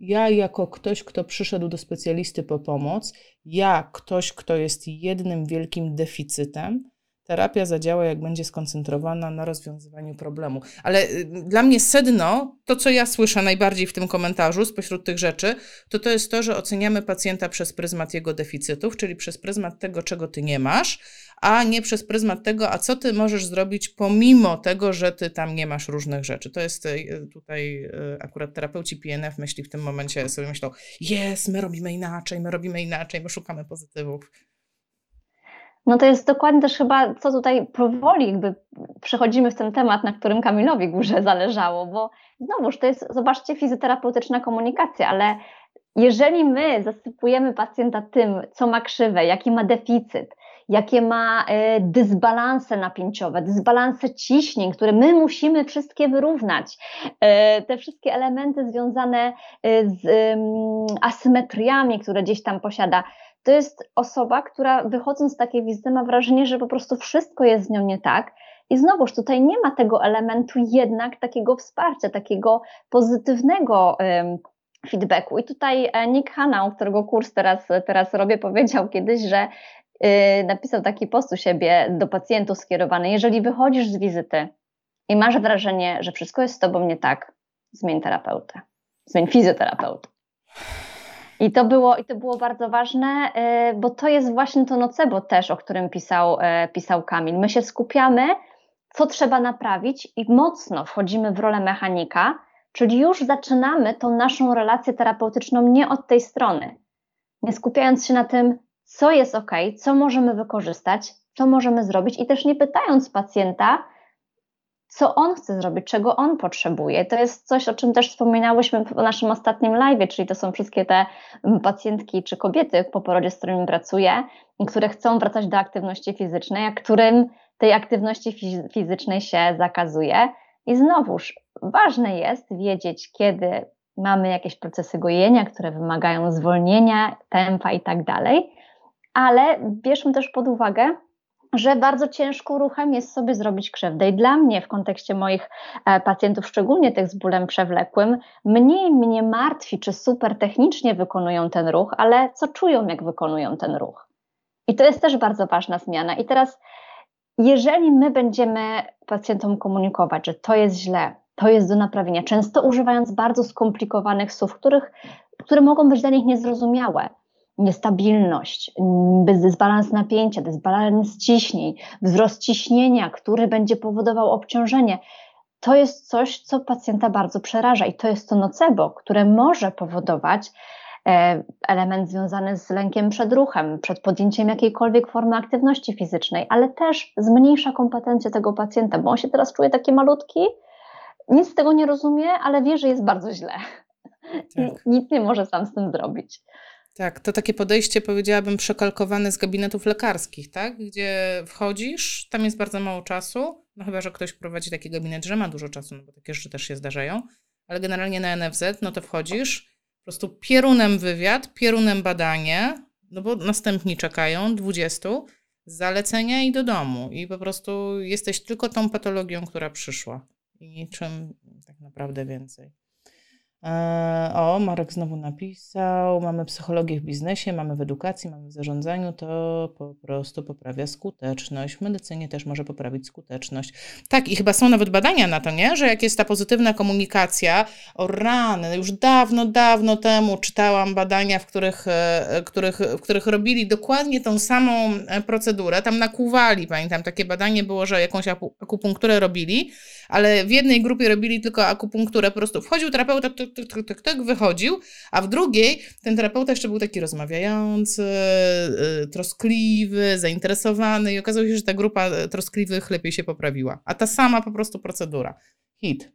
ja, jako ktoś, kto przyszedł do specjalisty po pomoc, ja, ktoś, kto jest jednym wielkim deficytem, terapia zadziała, jak będzie skoncentrowana na rozwiązywaniu problemu. Ale y, dla mnie sedno, to co ja słyszę najbardziej w tym komentarzu spośród tych rzeczy, to to jest to, że oceniamy pacjenta przez pryzmat jego deficytów, czyli przez pryzmat tego, czego ty nie masz, a nie przez pryzmat tego, a co ty możesz zrobić pomimo tego, że ty tam nie masz różnych rzeczy. To jest y, tutaj y, akurat terapeuci PNF myśli w tym momencie sobie myślą, jest, my robimy inaczej, my robimy inaczej, my szukamy pozytywów. No to jest dokładnie też chyba, co tutaj powoli jakby przechodzimy w ten temat, na którym Kamilowi górze zależało, bo znowuż to jest, zobaczcie, fizjoterapeutyczna komunikacja, ale jeżeli my zasypujemy pacjenta tym, co ma krzywe, jaki ma deficyt, jakie ma e, dysbalanse napięciowe, dysbalanse ciśnień, które my musimy wszystkie wyrównać. E, te wszystkie elementy związane e, z asymetriami, które gdzieś tam posiada. To jest osoba, która wychodząc z takiej wizyty ma wrażenie, że po prostu wszystko jest z nią nie tak. I znowuż tutaj nie ma tego elementu jednak takiego wsparcia, takiego pozytywnego feedbacku. I tutaj Nick Hanau, którego kurs teraz, teraz robię, powiedział kiedyś, że Y, napisał taki post u siebie do pacjentów skierowany. Jeżeli wychodzisz z wizyty i masz wrażenie, że wszystko jest z tobą nie tak, zmień terapeutę, zmień fizjoterapeutę. I to było, i to było bardzo ważne, y, bo to jest właśnie to nocebo też, o którym pisał, y, pisał Kamil. My się skupiamy, co trzeba naprawić i mocno wchodzimy w rolę mechanika, czyli już zaczynamy tą naszą relację terapeutyczną nie od tej strony. Nie skupiając się na tym, co jest ok, co możemy wykorzystać, co możemy zrobić i też nie pytając pacjenta, co on chce zrobić, czego on potrzebuje. To jest coś, o czym też wspominałyśmy w naszym ostatnim live, czyli to są wszystkie te mm, pacjentki czy kobiety po porodzie, z którymi pracuję, które chcą wracać do aktywności fizycznej, a którym tej aktywności fizycznej się zakazuje. I znowuż ważne jest wiedzieć, kiedy mamy jakieś procesy gojenia, które wymagają zwolnienia, tempa i tak dalej, ale bierzmy też pod uwagę, że bardzo ciężko ruchem jest sobie zrobić krzywdę. I dla mnie, w kontekście moich e, pacjentów, szczególnie tych z bólem przewlekłym, mniej mnie martwi, czy super technicznie wykonują ten ruch, ale co czują, jak wykonują ten ruch. I to jest też bardzo ważna zmiana. I teraz, jeżeli my będziemy pacjentom komunikować, że to jest źle, to jest do naprawienia, często używając bardzo skomplikowanych słów, których, które mogą być dla nich niezrozumiałe, niestabilność, dysbalans napięcia, dysbalans ciśnień, wzrost ciśnienia, który będzie powodował obciążenie. To jest coś, co pacjenta bardzo przeraża i to jest to nocebo, które może powodować e, element związany z lękiem przed ruchem, przed podjęciem jakiejkolwiek formy aktywności fizycznej, ale też zmniejsza kompetencje tego pacjenta, bo on się teraz czuje taki malutki, nic z tego nie rozumie, ale wie, że jest bardzo źle. Tak. Nic nie może sam z tym zrobić. Tak, to takie podejście powiedziałabym przekalkowane z gabinetów lekarskich, tak? Gdzie wchodzisz, tam jest bardzo mało czasu, no chyba, że ktoś prowadzi taki gabinet, że ma dużo czasu, no bo takie rzeczy też się zdarzają, ale generalnie na NFZ, no to wchodzisz, po prostu pierunem wywiad, pierunem badanie, no bo następni czekają, 20, zalecenia i do domu. I po prostu jesteś tylko tą patologią, która przyszła. I niczym tak naprawdę więcej. E, o, Marek znowu napisał, mamy psychologię w biznesie, mamy w edukacji, mamy w zarządzaniu, to po prostu poprawia skuteczność. W medycynie też może poprawić skuteczność. Tak, i chyba są nawet badania na to, nie? Że jak jest ta pozytywna komunikacja, o rany, już dawno, dawno temu czytałam badania, w których, e, których, w których robili dokładnie tą samą e, procedurę, tam nakłuwali, pamiętam, takie badanie było, że jakąś akupunkturę robili, ale w jednej grupie robili tylko akupunkturę, po prostu wchodził terapeuta, tak, tak, tak, tak, wychodził, a w drugiej ten terapeuta jeszcze był taki rozmawiający, yy, troskliwy, zainteresowany i okazało się, że ta grupa y, troskliwych lepiej się poprawiła. A ta sama po prostu procedura. Hit.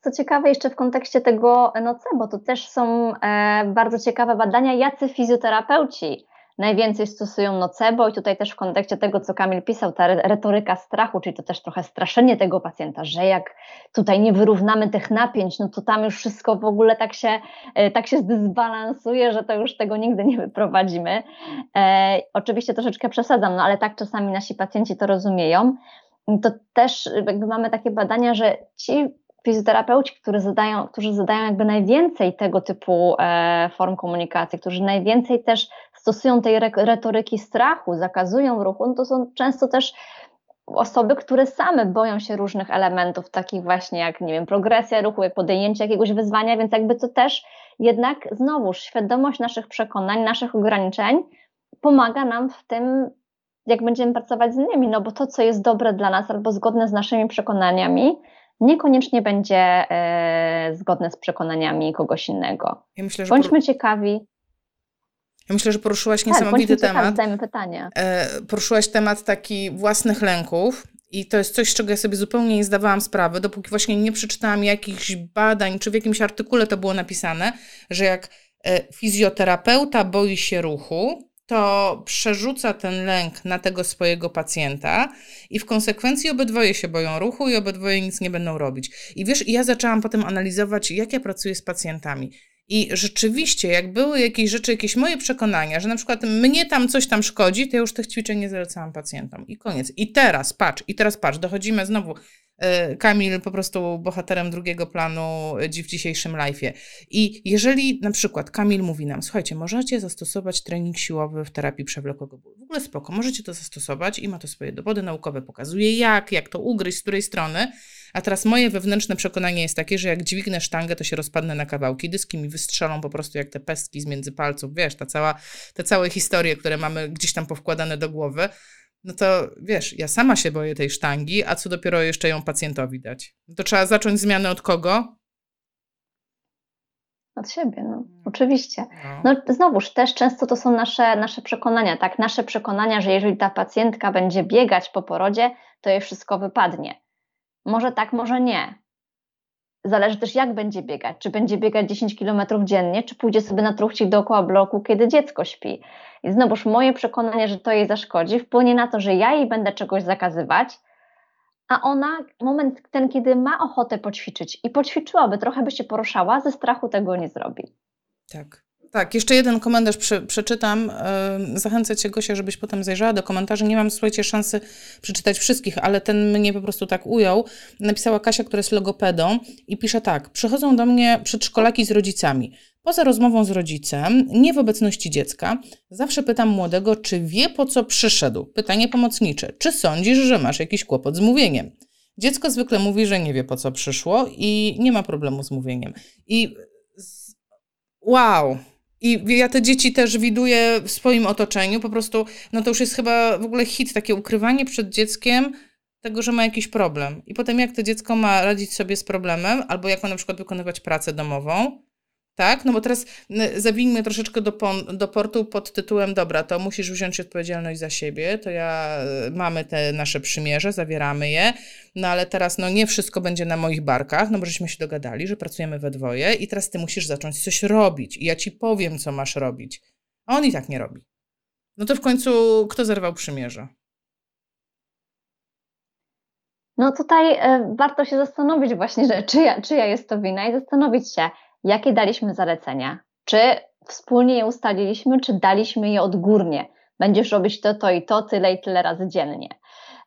Co ciekawe, jeszcze w kontekście tego nocebo, to też są e, bardzo ciekawe badania, jacy fizjoterapeuci najwięcej stosują nocebo i tutaj też w kontekście tego, co Kamil pisał, ta retoryka strachu, czyli to też trochę straszenie tego pacjenta, że jak tutaj nie wyrównamy tych napięć, no to tam już wszystko w ogóle tak się, e, tak się zdysbalansuje, że to już tego nigdy nie wyprowadzimy. E, oczywiście troszeczkę przesadzam, no ale tak czasami nasi pacjenci to rozumieją. To też jakby mamy takie badania, że ci fizjoterapeuci, którzy zadają, którzy zadają jakby najwięcej tego typu e, form komunikacji, którzy najwięcej też stosują tej retoryki strachu, zakazują ruchu, no to są często też osoby, które same boją się różnych elementów, takich właśnie jak, nie wiem, progresja ruchu, jak podjęcie jakiegoś wyzwania, więc jakby to też jednak znowuż świadomość naszych przekonań, naszych ograniczeń pomaga nam w tym, jak będziemy pracować z innymi, no bo to, co jest dobre dla nas albo zgodne z naszymi przekonaniami, niekoniecznie będzie e, zgodne z przekonaniami kogoś innego. Ja myślę, Bądźmy ciekawi. Ja myślę, że poruszyłaś tak, niesamowity temat. Zadajmy pytania. E, poruszyłaś temat taki własnych lęków. I to jest coś, z czego ja sobie zupełnie nie zdawałam sprawy, dopóki właśnie nie przeczytałam jakichś badań, czy w jakimś artykule to było napisane, że jak e, fizjoterapeuta boi się ruchu, to przerzuca ten lęk na tego swojego pacjenta i w konsekwencji obydwoje się boją ruchu i obydwoje nic nie będą robić. I wiesz, ja zaczęłam potem analizować, jak ja pracuję z pacjentami. I rzeczywiście, jak były jakieś rzeczy, jakieś moje przekonania, że na przykład mnie tam coś tam szkodzi, to ja już tych ćwiczeń nie zalecałam pacjentom. I koniec. I teraz patrz, i teraz patrz, dochodzimy znowu. E, Kamil po prostu bohaterem drugiego planu e, w dzisiejszym live'ie. I jeżeli na przykład Kamil mówi nam, słuchajcie, możecie zastosować trening siłowy w terapii przewlekłego bólu. W ogóle spoko, możecie to zastosować i ma to swoje dowody naukowe, pokazuje jak, jak to ugryźć, z której strony. A teraz moje wewnętrzne przekonanie jest takie, że jak dźwignę sztangę, to się rozpadnę na kawałki. Dyski mi wystrzelą po prostu jak te pestki z między palców. Wiesz, ta cała, te całe historie, które mamy gdzieś tam powkładane do głowy. No to wiesz, ja sama się boję tej sztangi, a co dopiero jeszcze ją pacjentowi dać. To trzeba zacząć zmianę od kogo? Od siebie, no. Mm. Oczywiście. No. no znowuż, też często to są nasze, nasze przekonania, tak? Nasze przekonania, że jeżeli ta pacjentka będzie biegać po porodzie, to jej wszystko wypadnie. Może tak, może nie. Zależy też, jak będzie biegać. Czy będzie biegać 10 km dziennie, czy pójdzie sobie na truchcik dookoła bloku, kiedy dziecko śpi. I znowuż moje przekonanie, że to jej zaszkodzi, wpłynie na to, że ja jej będę czegoś zakazywać, a ona, moment ten, kiedy ma ochotę poćwiczyć i poćwiczyłaby, trochę by się poruszała, ze strachu tego nie zrobi. Tak. Tak, jeszcze jeden komentarz prze, przeczytam. Zachęcę Cię, Gosia, żebyś potem zajrzała do komentarzy. Nie mam, słuchajcie, szansy przeczytać wszystkich, ale ten mnie po prostu tak ujął. Napisała Kasia, która jest logopedą i pisze tak. Przychodzą do mnie przedszkolaki z rodzicami. Poza rozmową z rodzicem, nie w obecności dziecka, zawsze pytam młodego, czy wie po co przyszedł. Pytanie pomocnicze. Czy sądzisz, że masz jakiś kłopot z mówieniem? Dziecko zwykle mówi, że nie wie po co przyszło i nie ma problemu z mówieniem. I wow, i ja te dzieci też widuję w swoim otoczeniu. Po prostu, no to już jest chyba w ogóle hit, takie ukrywanie przed dzieckiem tego, że ma jakiś problem. I potem jak to dziecko ma radzić sobie z problemem, albo jak ma na przykład wykonywać pracę domową, tak? No bo teraz zawinijmy troszeczkę do, do portu pod tytułem dobra, to musisz wziąć odpowiedzialność za siebie, to ja e, mamy te nasze przymierze, zawieramy je, no ale teraz no nie wszystko będzie na moich barkach, no bo żeśmy się dogadali, że pracujemy we dwoje i teraz ty musisz zacząć coś robić i ja ci powiem, co masz robić. A on i tak nie robi. No to w końcu kto zerwał przymierze? No tutaj y, warto się zastanowić właśnie, że czyja, czyja jest to wina i zastanowić się, jakie daliśmy zalecenia, czy wspólnie je ustaliliśmy, czy daliśmy je odgórnie. Będziesz robić to, to i to, tyle i tyle razy dziennie.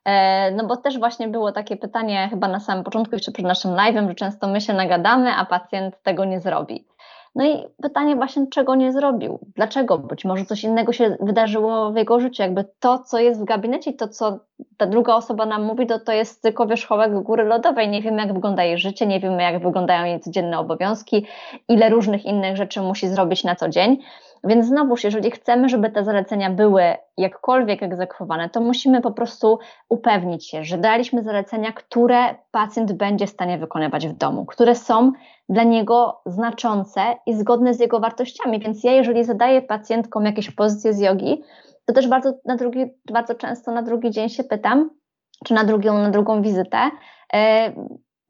E, no bo też właśnie było takie pytanie chyba na samym początku, jeszcze przed naszym live'em, że często my się nagadamy, a pacjent tego nie zrobi. No i pytanie właśnie, czego nie zrobił? Dlaczego? Być może coś innego się wydarzyło w jego życiu. Jakby to, co jest w gabinecie, to, co ta druga osoba nam mówi, to, to jest tylko wierzchołek góry lodowej. Nie wiemy, jak wygląda jej życie, nie wiemy, jak wyglądają jej codzienne obowiązki, ile różnych innych rzeczy musi zrobić na co dzień. Więc znowuż, jeżeli chcemy, żeby te zalecenia były jakkolwiek egzekwowane, to musimy po prostu upewnić się, że daliśmy zalecenia, które pacjent będzie w stanie wykonywać w domu, które są dla niego znaczące i zgodne z jego wartościami. Więc ja, jeżeli zadaję pacjentkom jakieś pozycje z jogi, to też bardzo, na drugi, bardzo często na drugi dzień się pytam, czy na drugą, na drugą wizytę, e,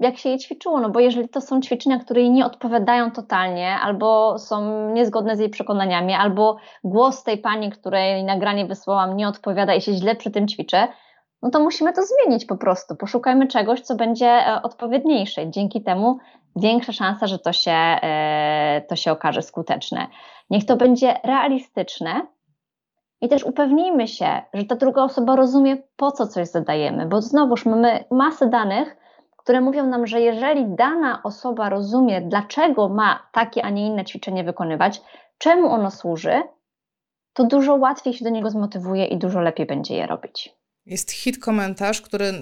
jak się jej ćwiczyło, no bo jeżeli to są ćwiczenia, które jej nie odpowiadają totalnie, albo są niezgodne z jej przekonaniami, albo głos tej pani, której nagranie wysłałam, nie odpowiada i się źle przy tym ćwiczę, no to musimy to zmienić po prostu. Poszukajmy czegoś, co będzie e, odpowiedniejsze. Dzięki temu większa szansa, że to się, e, to się okaże skuteczne. Niech to będzie realistyczne i też upewnijmy się, że ta druga osoba rozumie, po co coś zadajemy, bo znowuż mamy masę danych, które mówią nam, że jeżeli dana osoba rozumie, dlaczego ma takie, a nie inne ćwiczenie wykonywać, czemu ono służy, to dużo łatwiej się do niego zmotywuje i dużo lepiej będzie je robić. Jest hit komentarz, który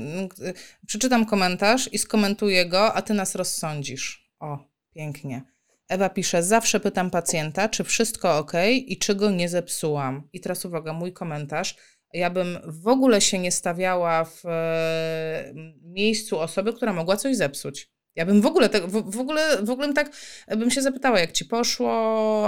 przeczytam komentarz i skomentuję go, a ty nas rozsądzisz. O, pięknie. Ewa pisze: Zawsze pytam pacjenta, czy wszystko ok i czy go nie zepsułam. I teraz uwaga, mój komentarz. Ja bym w ogóle się nie stawiała w e, miejscu osoby, która mogła coś zepsuć. Ja bym w ogóle, tak, w, w, ogóle, w ogóle tak bym się zapytała, jak ci poszło,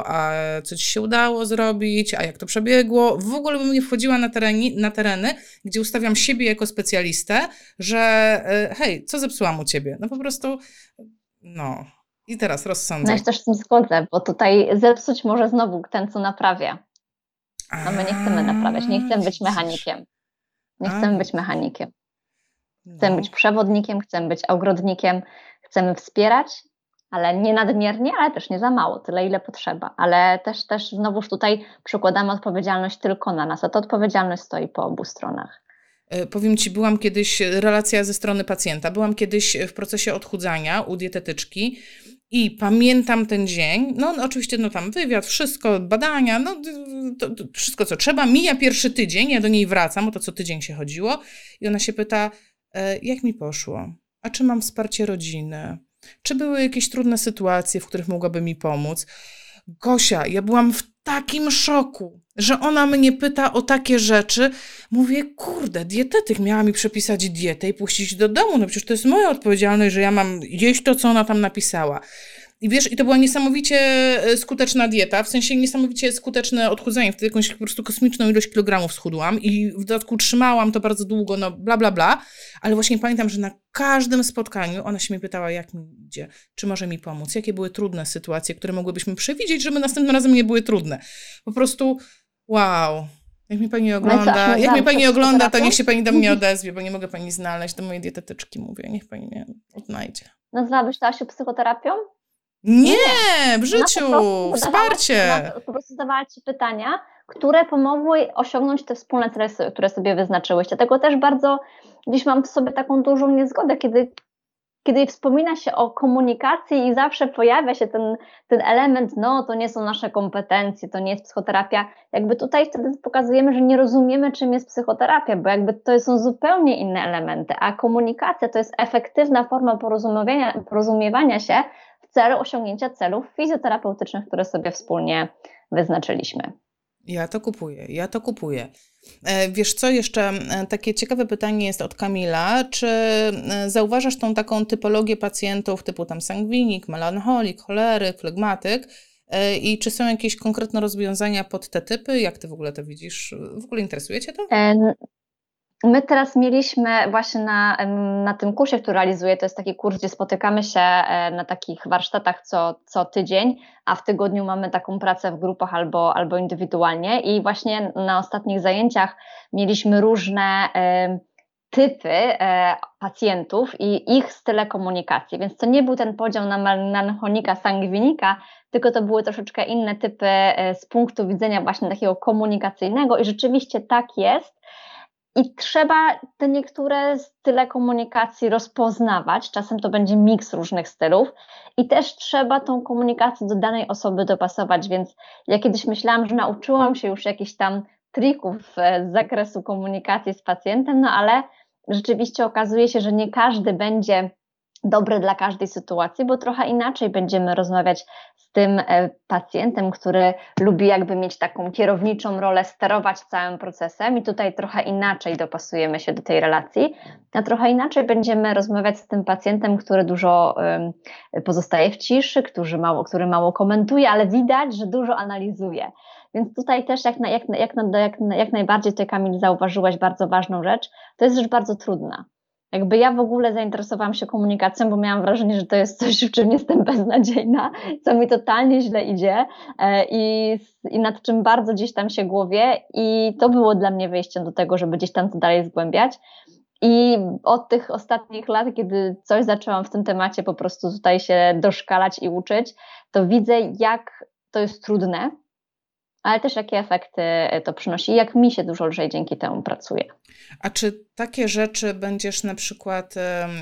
a co ci się udało zrobić, a jak to przebiegło. W ogóle bym nie wchodziła na, tereni, na tereny, gdzie ustawiam siebie jako specjalistę, że e, hej, co zepsułam u ciebie? No po prostu, no. I teraz rozsądzę. No ja też z tym zgodzę, bo tutaj zepsuć może znowu ten, co naprawia. A my nie chcemy naprawiać, nie chcemy być mechanikiem. Nie chcemy być mechanikiem. Chcemy no. być przewodnikiem, chcemy być ogrodnikiem, chcemy wspierać, ale nie nadmiernie, ale też nie za mało, tyle ile potrzeba. Ale też, też znowuż tutaj przykładamy odpowiedzialność tylko na nas, a ta odpowiedzialność stoi po obu stronach. E, powiem Ci, byłam kiedyś, relacja ze strony pacjenta, byłam kiedyś w procesie odchudzania u dietetyczki i pamiętam ten dzień, no, no oczywiście no tam wywiad, wszystko, badania, no to, to wszystko co trzeba. Mija pierwszy tydzień, ja do niej wracam, bo to co tydzień się chodziło i ona się pyta, e, jak mi poszło? A czy mam wsparcie rodziny? Czy były jakieś trudne sytuacje, w których mogłaby mi pomóc? Gosia, ja byłam w takim szoku, że ona mnie pyta o takie rzeczy. Mówię, kurde, dietetyk miała mi przepisać dietę i puścić do domu. No przecież to jest moja odpowiedzialność, że ja mam jeść to, co ona tam napisała. I wiesz, i to była niesamowicie e, skuteczna dieta, w sensie niesamowicie skuteczne odchudzenie. Wtedy jakąś po prostu kosmiczną ilość kilogramów schudłam i w dodatku trzymałam to bardzo długo, no bla, bla, bla. Ale właśnie pamiętam, że na każdym spotkaniu ona się mnie pytała, jak mi idzie, czy może mi pomóc, jakie były trudne sytuacje, które mogłybyśmy przewidzieć, żeby następnym razem nie były trudne. Po prostu wow. Jak mnie pani ogląda, jak mnie pani ogląda, to niech się pani do mnie odezwie, bo nie mogę pani znaleźć, do mojej dietetyczki mówię, niech pani mnie odnajdzie. Nazwałabyś to Asiu psychoterapią? Nie, w życiu, wsparcie. po prostu zadawała Ci pytania, które pomogły osiągnąć te wspólne cele, które sobie wyznaczyłeś. Dlatego też bardzo dziś mam w sobie taką dużą niezgodę, kiedy, kiedy wspomina się o komunikacji i zawsze pojawia się ten, ten element, no to nie są nasze kompetencje, to nie jest psychoterapia. Jakby tutaj wtedy pokazujemy, że nie rozumiemy, czym jest psychoterapia, bo jakby to są zupełnie inne elementy, a komunikacja to jest efektywna forma porozumiewania, porozumiewania się, celu osiągnięcia celów fizjoterapeutycznych, które sobie wspólnie wyznaczyliśmy. Ja to kupuję, ja to kupuję. E, wiesz co, jeszcze e, takie ciekawe pytanie jest od Kamila. Czy e, zauważasz tą taką typologię pacjentów typu tam sangwinik, melancholik, choleryk, flegmatyk? I czy są jakieś konkretne rozwiązania pod te typy? Jak ty w ogóle to widzisz? W ogóle interesuje cię to? My teraz mieliśmy właśnie na, na tym kursie, który realizuję, to jest taki kurs, gdzie spotykamy się e, na takich warsztatach co, co tydzień, a w tygodniu mamy taką pracę w grupach albo, albo indywidualnie. I właśnie na ostatnich zajęciach mieliśmy różne typy e, pacjentów i ich style komunikacji, więc to nie był ten podział na melanchonika, sangwinika, tylko to były troszeczkę inne typy e, z punktu widzenia właśnie takiego komunikacyjnego i rzeczywiście tak jest, i trzeba te niektóre style komunikacji rozpoznawać. Czasem to będzie miks różnych stylów, i też trzeba tą komunikację do danej osoby dopasować. Więc ja kiedyś myślałam, że nauczyłam się już jakichś tam trików z zakresu komunikacji z pacjentem, no ale rzeczywiście okazuje się, że nie każdy będzie dobre dla każdej sytuacji, bo trochę inaczej będziemy rozmawiać z tym e, pacjentem, który lubi jakby mieć taką kierowniczą rolę, sterować całym procesem i tutaj trochę inaczej dopasujemy się do tej relacji, a trochę inaczej będziemy rozmawiać z tym pacjentem, który dużo pozostaje w ciszy, który mało, który mało komentuje, ale widać, że dużo analizuje. Więc tutaj też jak, na, jak, jak, jak, jak najbardziej tutaj Kamil zauważyłaś bardzo ważną rzecz, to jest rzecz bardzo trudna jakby ja w ogóle zainteresowałam się komunikacją, bo miałam wrażenie, że to jest coś, w czym jestem beznadziejna, co mi totalnie źle idzie e, i, i nad czym bardzo gdzieś tam się głowię i to było dla mnie wyjściem do tego, żeby gdzieś tam to dalej zgłębiać. I od tych ostatnich lat, kiedy coś zaczęłam w tym temacie po prostu tutaj się doszkalać i uczyć, to widzę, jak to jest trudne, ale też jakie efekty to przynosi i jak mi się dużo lżej dzięki temu pracuje. A czy takie rzeczy będziesz na przykład,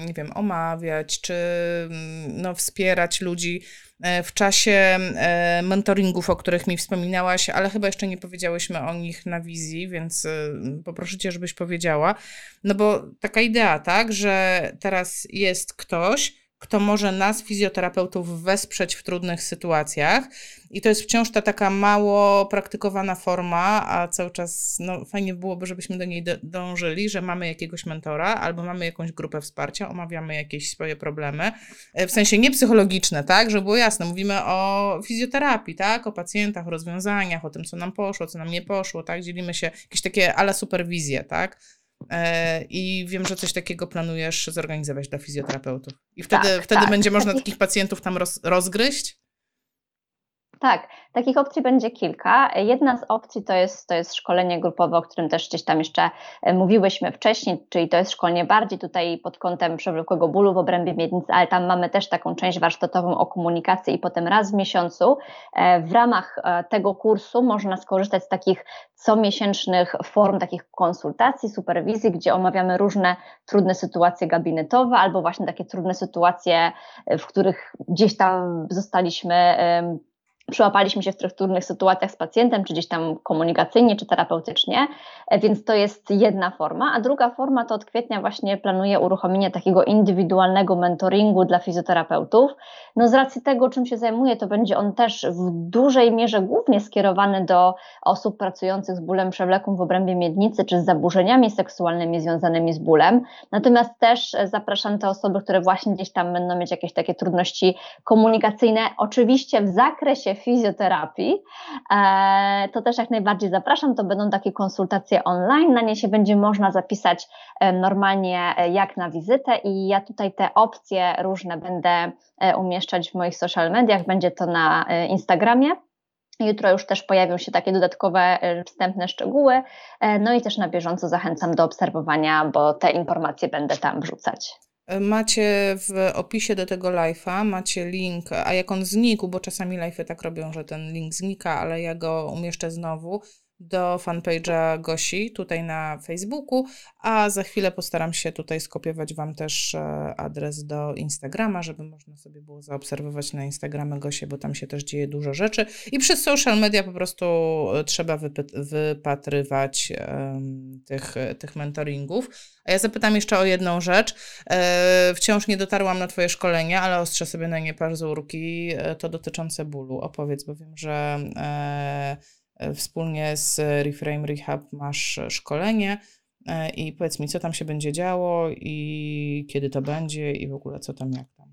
nie wiem, omawiać, czy mm, no, wspierać ludzi e, w czasie e, mentoringów, o których mi wspominałaś, ale chyba jeszcze nie powiedziałyśmy o nich na wizji, więc e, poproszę cię, żebyś powiedziała. No bo taka idea, tak, że teraz jest ktoś, kto może nas, fizjoterapeutów, wesprzeć w trudnych sytuacjach. I to jest wciąż ta taka mało praktykowana forma, a cały czas no, fajnie byłoby, żebyśmy do niej dążyli, że mamy jakiegoś mentora albo mamy jakąś grupę wsparcia, omawiamy jakieś swoje problemy. E, w sensie nie psychologiczne, tak? Żeby było jasne, mówimy o fizjoterapii, tak? O pacjentach, o rozwiązaniach, o tym, co nam poszło, co nam nie poszło, tak? Dzielimy się, jakieś takie ala superwizje, tak? E, I wiem, że coś takiego planujesz zorganizować dla fizjoterapeutów. I wtedy, tak, wtedy tak. będzie można takich pacjentów tam roz, rozgryźć? Tak, takich opcji będzie kilka. Jedna z opcji to jest, to jest szkolenie grupowe, o którym też gdzieś tam jeszcze e, mówiłyśmy wcześniej, czyli to jest szkolenie bardziej tutaj pod kątem przewlekłego bólu w obrębie miednicy, ale tam mamy też taką część warsztatową o komunikacji i potem raz w miesiącu e, w ramach e, tego kursu można skorzystać z takich comiesięcznych form, takich konsultacji, superwizji, gdzie omawiamy różne trudne sytuacje gabinetowe albo właśnie takie trudne sytuacje, w których gdzieś tam zostaliśmy przyłapaliśmy się w trudnych sytuacjach z pacjentem, czy gdzieś tam komunikacyjnie, czy terapeutycznie, e, więc to jest jedna forma. A druga forma to od kwietnia właśnie planuję uruchomienie takiego indywidualnego mentoringu dla fizjoterapeutów. No z racji tego, czym się zajmuję, to będzie on też w dużej mierze głównie skierowany do osób pracujących z bólem przewlekłym w obrębie miednicy, czy z zaburzeniami seksualnymi związanymi z bólem. Natomiast też e, zapraszam te osoby, które właśnie gdzieś tam będą mieć jakieś takie trudności komunikacyjne, oczywiście w zakresie fizjoterapii, e, to też jak najbardziej zapraszam. To będą takie konsultacje online. Na nie się będzie można zapisać e, normalnie e, jak na wizytę i ja tutaj te opcje różne będę umieszczać w moich social mediach. Będzie to na Instagramie. Jutro już też pojawią się takie dodatkowe wstępne szczegóły. No i też na bieżąco zachęcam do obserwowania, bo te informacje będę tam wrzucać. Macie w opisie do tego live'a, macie link, a jak on znikł, bo czasami live'y tak robią, że ten link znika, ale ja go umieszczę znowu, do fanpage'a Gosi tutaj na Facebooku, a za chwilę postaram się tutaj skopiować Wam też e, adres do Instagrama, żeby można sobie było zaobserwować na Instagramie Gosie, bo tam się też dzieje dużo rzeczy i przez social media po prostu e, trzeba wypatrywać um, tych, tych mentoringów. A ja zapytam jeszcze o jedną rzecz. E, wciąż nie dotarłam na Twoje szkolenia, ale ostrzę sobie na nie parzurki, e, to dotyczące bólu. Opowiedz, bo wiem, że e, E, wspólnie z Reframe Rehab masz szkolenie e, i powiedz mi, co tam się będzie działo i kiedy to będzie i w ogóle co tam, jak tam.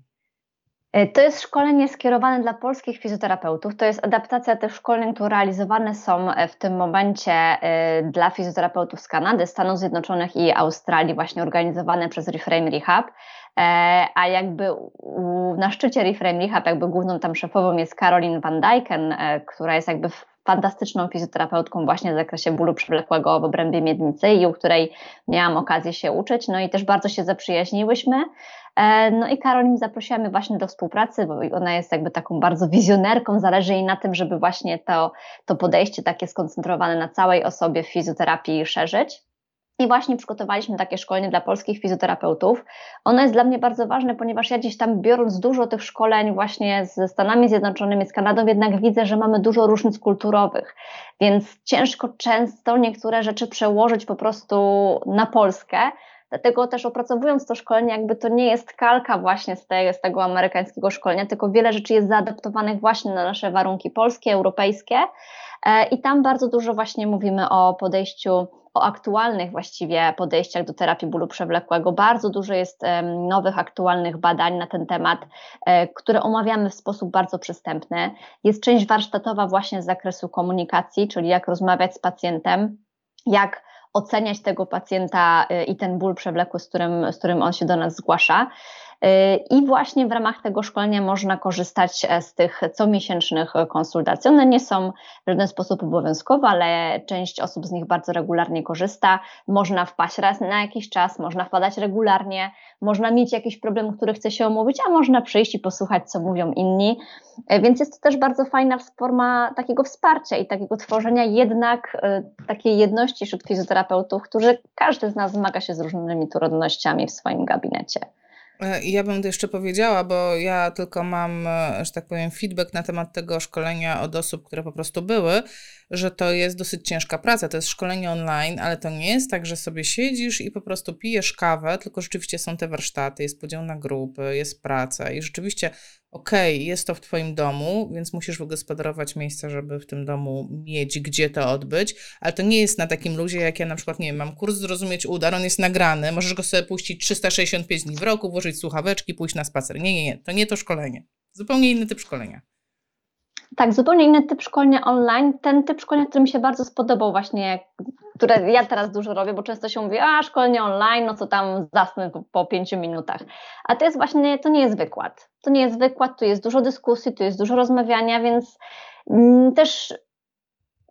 E, to jest szkolenie skierowane dla polskich fizjoterapeutów. To jest adaptacja tych szkoleń, które realizowane są w tym momencie dla fizjoterapeutów z Kanady, Stanów Zjednoczonych i Australii, właśnie organizowane przez Reframe Rehab. A jakby na szczycie Reframe Rehab, jakby główną tam szefową jest Caroline Van Dijken, która jest jakby fantastyczną fizjoterapeutką właśnie w zakresie bólu przewlekłego w obrębie miednicy i u której miałam okazję się uczyć, no i też bardzo się zaprzyjaźniłyśmy. E, no i Karolin zaprosiła właśnie do współpracy, bo ona jest jakby taką bardzo wizjonerką, zależy jej na tym, żeby właśnie to, to podejście takie skoncentrowane na całej osobie w fizjoterapii szerzyć. I właśnie przygotowaliśmy takie szkolenie dla polskich fizjoterapeutów. Ono jest dla mnie bardzo ważne, ponieważ ja gdzieś tam biorąc dużo tych szkoleń właśnie ze Stanami Zjednoczonymi, z Kanadą, jednak widzę, że mamy dużo różnic kulturowych, więc ciężko często niektóre rzeczy przełożyć po prostu na Polskę. Dlatego też opracowując to szkolenie, jakby to nie jest kalka właśnie z, z tego amerykańskiego szkolenia, tylko wiele rzeczy jest zaadaptowanych właśnie na nasze warunki polskie, europejskie. E, I tam bardzo dużo właśnie mówimy o podejściu o aktualnych właściwie podejściach do terapii bólu przewlekłego. Bardzo dużo jest nowych, aktualnych badań na ten temat, e, które omawiamy w sposób bardzo przystępny. Jest część warsztatowa właśnie z zakresu komunikacji, czyli jak rozmawiać z pacjentem, jak oceniać tego pacjenta e, i ten ból przewlekły, z którym, z którym on się do nas zgłasza. I właśnie w ramach tego szkolenia można korzystać z tych comiesięcznych konsultacji. One nie są w żaden sposób obowiązkowe, ale część osób z nich bardzo regularnie korzysta. Można wpaść raz na jakiś czas, można wpadać regularnie, można mieć jakiś problem, który chce się omówić, a można przyjść i posłuchać, co mówią inni. Więc jest to też bardzo fajna forma takiego wsparcia i takiego tworzenia jednak takiej jedności wśród fizjoterapeutów, którzy każdy z nas zmaga się z różnymi trudnościami w swoim gabinecie. E, ja bym jeszcze powiedziała, bo ja tylko mam, e, że tak powiem, feedback na temat tego szkolenia od osób, które po prostu były, że to jest dosyć ciężka praca. To jest szkolenie online, ale to nie jest tak, że sobie siedzisz i po prostu pijesz kawę, tylko rzeczywiście są te warsztaty, jest podział na grupy, jest praca i rzeczywiście okej, okay, jest to w Twoim domu, więc musisz wygospodarować miejsce, żeby w tym domu mieć gdzie to odbyć, ale to nie jest na takim luzie, jak ja na przykład, nie wiem, mam kurs Zrozumieć Udar, on jest nagrany, możesz go sobie puścić 365 dni w roku, włożyć słuchaweczki, pójść na spacer. Nie, nie, nie, to nie to szkolenie. Zupełnie inny typ szkolenia. Tak, zupełnie inny typ szkolenia online. Ten typ szkolenia, który mi się bardzo spodobał, właśnie, które ja teraz dużo robię, bo często się mówi, a szkolenie online, no co tam zasnę po, pięciu minutach. A to jest właśnie, to nie jest wykład. To nie jest wykład, tu jest dużo dyskusji, tu jest dużo rozmawiania, więc mm, też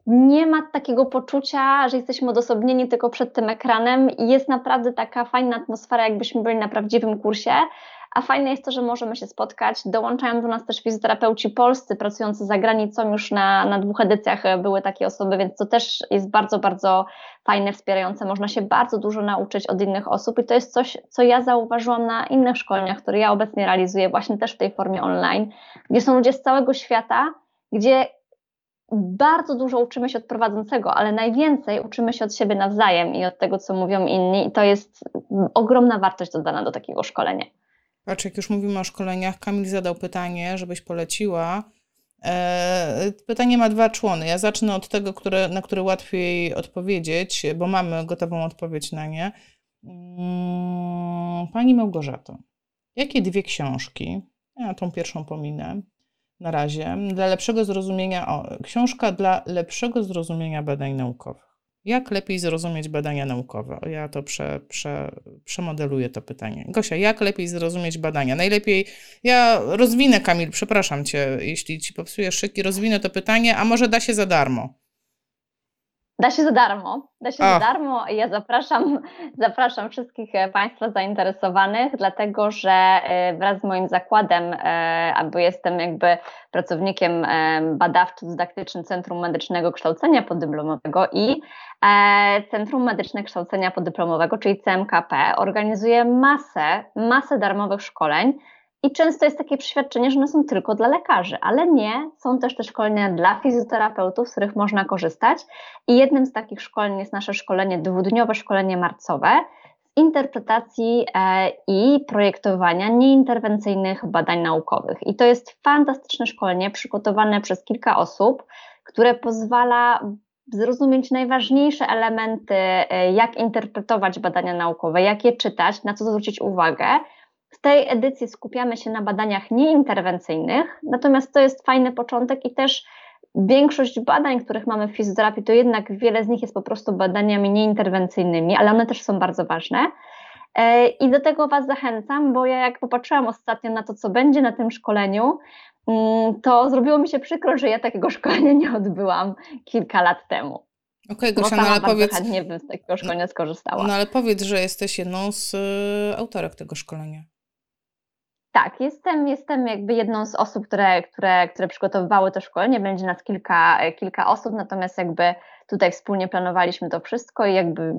nie ma takiego poczucia, że jesteśmy odosobnieni tylko przed tym ekranem i jest naprawdę taka fajna atmosfera, jakbyśmy byli na prawdziwym kursie, a fajne jest to, że możemy się spotkać. Dołączają do nas też fizjoterapeuci polscy pracujący za granicą, już na, na dwóch edycjach były takie osoby, więc to też jest bardzo, bardzo fajne, wspierające. Można się bardzo dużo nauczyć od innych osób i to jest coś, co ja zauważyłam na innych szkoleniach, które ja obecnie realizuję, właśnie też w tej formie online, gdzie są ludzie z całego świata, gdzie bardzo dużo uczymy się od prowadzącego, ale najwięcej uczymy się od siebie nawzajem i od tego, co mówią inni, i to jest ogromna wartość dodana do takiego szkolenia. Patrz, jak już mówimy o szkoleniach, Kamil zadał pytanie, żebyś poleciła. E, pytanie ma dwa człony. Ja zacznę od tego, które, na które łatwiej odpowiedzieć, bo mamy gotową odpowiedź na nie. Mm, pani Małgorzato, jakie dwie książki, ja tą pierwszą pominę na razie, dla lepszego zrozumienia, o, książka dla lepszego zrozumienia badań naukowych. Jak lepiej zrozumieć badania naukowe? Ja to prze, prze, przemodeluję to pytanie. Gosia, jak lepiej zrozumieć badania? Najlepiej, ja rozwinę, Kamil, przepraszam cię, jeśli ci popsujesz szyki, rozwinę to pytanie, a może da się za darmo? Da się za darmo. Da się za darmo i ja zapraszam, zapraszam wszystkich e, Państwa zainteresowanych, dlatego że e, wraz z moim zakładem, albo e, jestem jakby pracownikiem badawczo-dydaktycznym Centrum Medycznego Kształcenia Podyplomowego i Centrum Medyczne Kształcenia Podyplomowego, czyli CMKP, organizuje masę, masę darmowych szkoleń i często jest takie przeświadczenie, że one są tylko dla lekarzy, ale nie, są też te szkolenia dla fizjoterapeutów, z których można korzystać. I jednym z takich szkoleń jest nasze szkolenie, dwudniowe szkolenie marcowe z interpretacji e, i projektowania nieinterwencyjnych badań naukowych. I to jest fantastyczne szkolenie przygotowane przez kilka osób, które pozwala zrozumieć najważniejsze elementy, e, jak interpretować badania naukowe, jak je czytać, na co zwrócić uwagę w tej edycji skupiamy się na badaniach nieinterwencyjnych, natomiast to jest fajny początek i też większość badań, których mamy w fizjoterapii, to jednak wiele z nich jest po prostu badaniami nieinterwencyjnymi, ale one też są bardzo ważne. E, I do tego Was zachęcam, bo ja jak popatrzyłam ostatnio na to, co będzie na tym szkoleniu, mm, to zrobiło mi się przykro, że ja takiego szkolenia nie odbyłam kilka lat temu. Okej, okay, Gosia, no ale powiedz... chętnie bym z takiego szkolenia skorzystała. No ale powiedz, że jesteś jedną z y, autorek tego szkolenia. Tak, jestem, jestem jakby jedną z osób, które, które, które przygotowywały to szkolenie. Będzie nas kilka, kilka osób, natomiast jakby tutaj wspólnie planowaliśmy to wszystko i jakby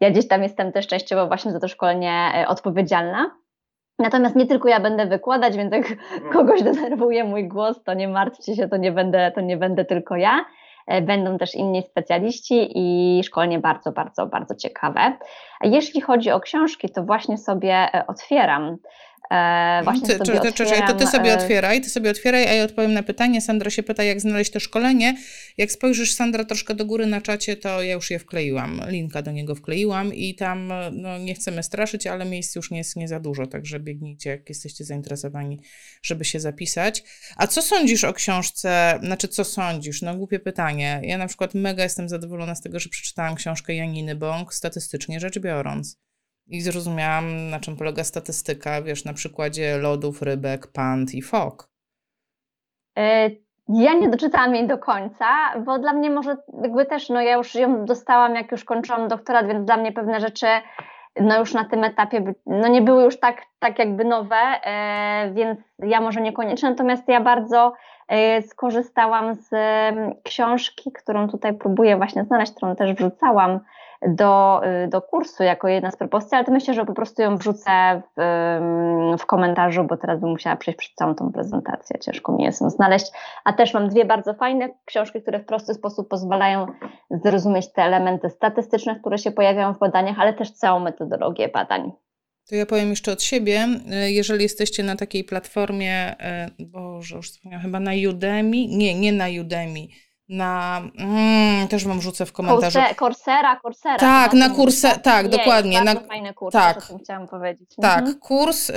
ja gdzieś tam jestem też częściowo właśnie za to szkolenie e, odpowiedzialna. Natomiast nie tylko ja będę wykładać, więc jak kogoś denerwuje mój głos, to nie martwcie się, to nie będę, to nie będę tylko ja. E, będą też inni specjaliści i szkolenie bardzo, bardzo, bardzo ciekawe. Jeśli chodzi o książki, to właśnie sobie e, otwieram E, właśnie ty, sobie czy, otwieram, to ty sobie e, otwieraj, ty sobie otwieraj, a ja odpowiem na pytanie. Sandra się pyta, jak znaleźć to szkolenie. Jak spojrzysz, Sandra, troszkę do góry na czacie, to ja już je wkleiłam. Linka do niego wkleiłam i tam no, nie chcemy straszyć, ale miejsc już nie jest nie za dużo, także biegnijcie, jak jesteście zainteresowani, żeby się zapisać. A co sądzisz o książce? Znaczy, co sądzisz? No, głupie pytanie. Ja na przykład mega jestem zadowolona z tego, że przeczytałam książkę Janiny Bąk, statystycznie rzecz biorąc. I zrozumiałam, na czym polega statystyka, wiesz, na przykładzie lodów, rybek, pand i fok. E, ja nie doczytałam jej do końca, bo dla mnie może jakby też, no ja już ją dostałam, jak już kończyłam doktorat, więc dla mnie pewne rzeczy no już na tym etapie no nie były już tak, tak jakby nowe, e, więc ja może niekoniecznie, natomiast ja bardzo e, skorzystałam z książki, którą tutaj próbuję właśnie znaleźć, którą też wrzucałam do, y, do kursu jako jedna z propozycji, ale to myślę, że po prostu ją wrzucę w, w komentarzu, bo teraz bym musiała przejść przez całą tą prezentację. Ciężko mi jest ją znaleźć. A też mam dwie bardzo fajne książki, które w prosty sposób pozwalają zrozumieć te elementy statystyczne, które się pojawiają w badaniach, ale też całą metodologię badań. To ja powiem jeszcze od siebie, jeżeli jesteście na takiej platformie, y, Boże, już wspomniałam, chyba na Udemy, nie, nie na Udemy, na. Mm, też wam rzucę w komentarzu. Coursera, Coursera. Tak, na kurse, tak, Jej, dokładnie. Bardzo na, fajny kurs, tak, o tym chciałam powiedzieć. Tak, mhm. kurs. Y,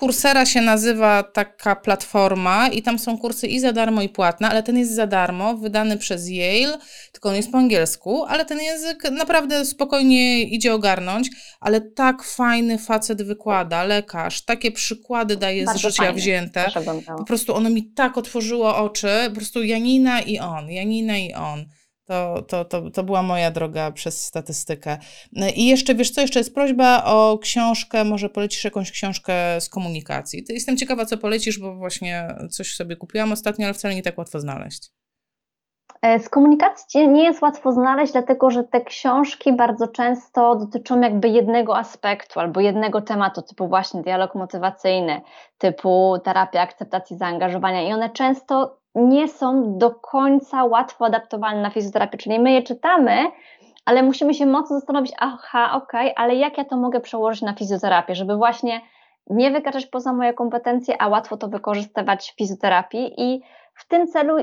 Coursera się nazywa taka platforma i tam są kursy i za darmo, i płatne, ale ten jest za darmo, wydany przez Yale, tylko on jest po angielsku, ale ten język naprawdę spokojnie idzie ogarnąć, ale tak fajny facet wykłada, lekarz, takie przykłady daje Bardzo z życia fajnie. wzięte. Po prostu ono mi tak otworzyło oczy, po prostu Janina i on, Janina i on. To, to, to, to była moja droga przez statystykę. No I jeszcze, wiesz co, jeszcze jest prośba o książkę, może polecisz jakąś książkę z komunikacji. Jestem ciekawa, co polecisz, bo właśnie coś sobie kupiłam ostatnio, ale wcale nie tak łatwo znaleźć. E, z komunikacji nie jest łatwo znaleźć, dlatego że te książki bardzo często dotyczą jakby jednego aspektu albo jednego tematu, typu właśnie dialog motywacyjny, typu terapia akceptacji zaangażowania i one często nie są do końca łatwo adaptowalne na fizjoterapię, czyli my je czytamy, ale musimy się mocno zastanowić, aha, okej, okay, ale jak ja to mogę przełożyć na fizjoterapię, żeby właśnie nie wykraczać poza moje kompetencje, a łatwo to wykorzystywać w fizjoterapii. I w tym celu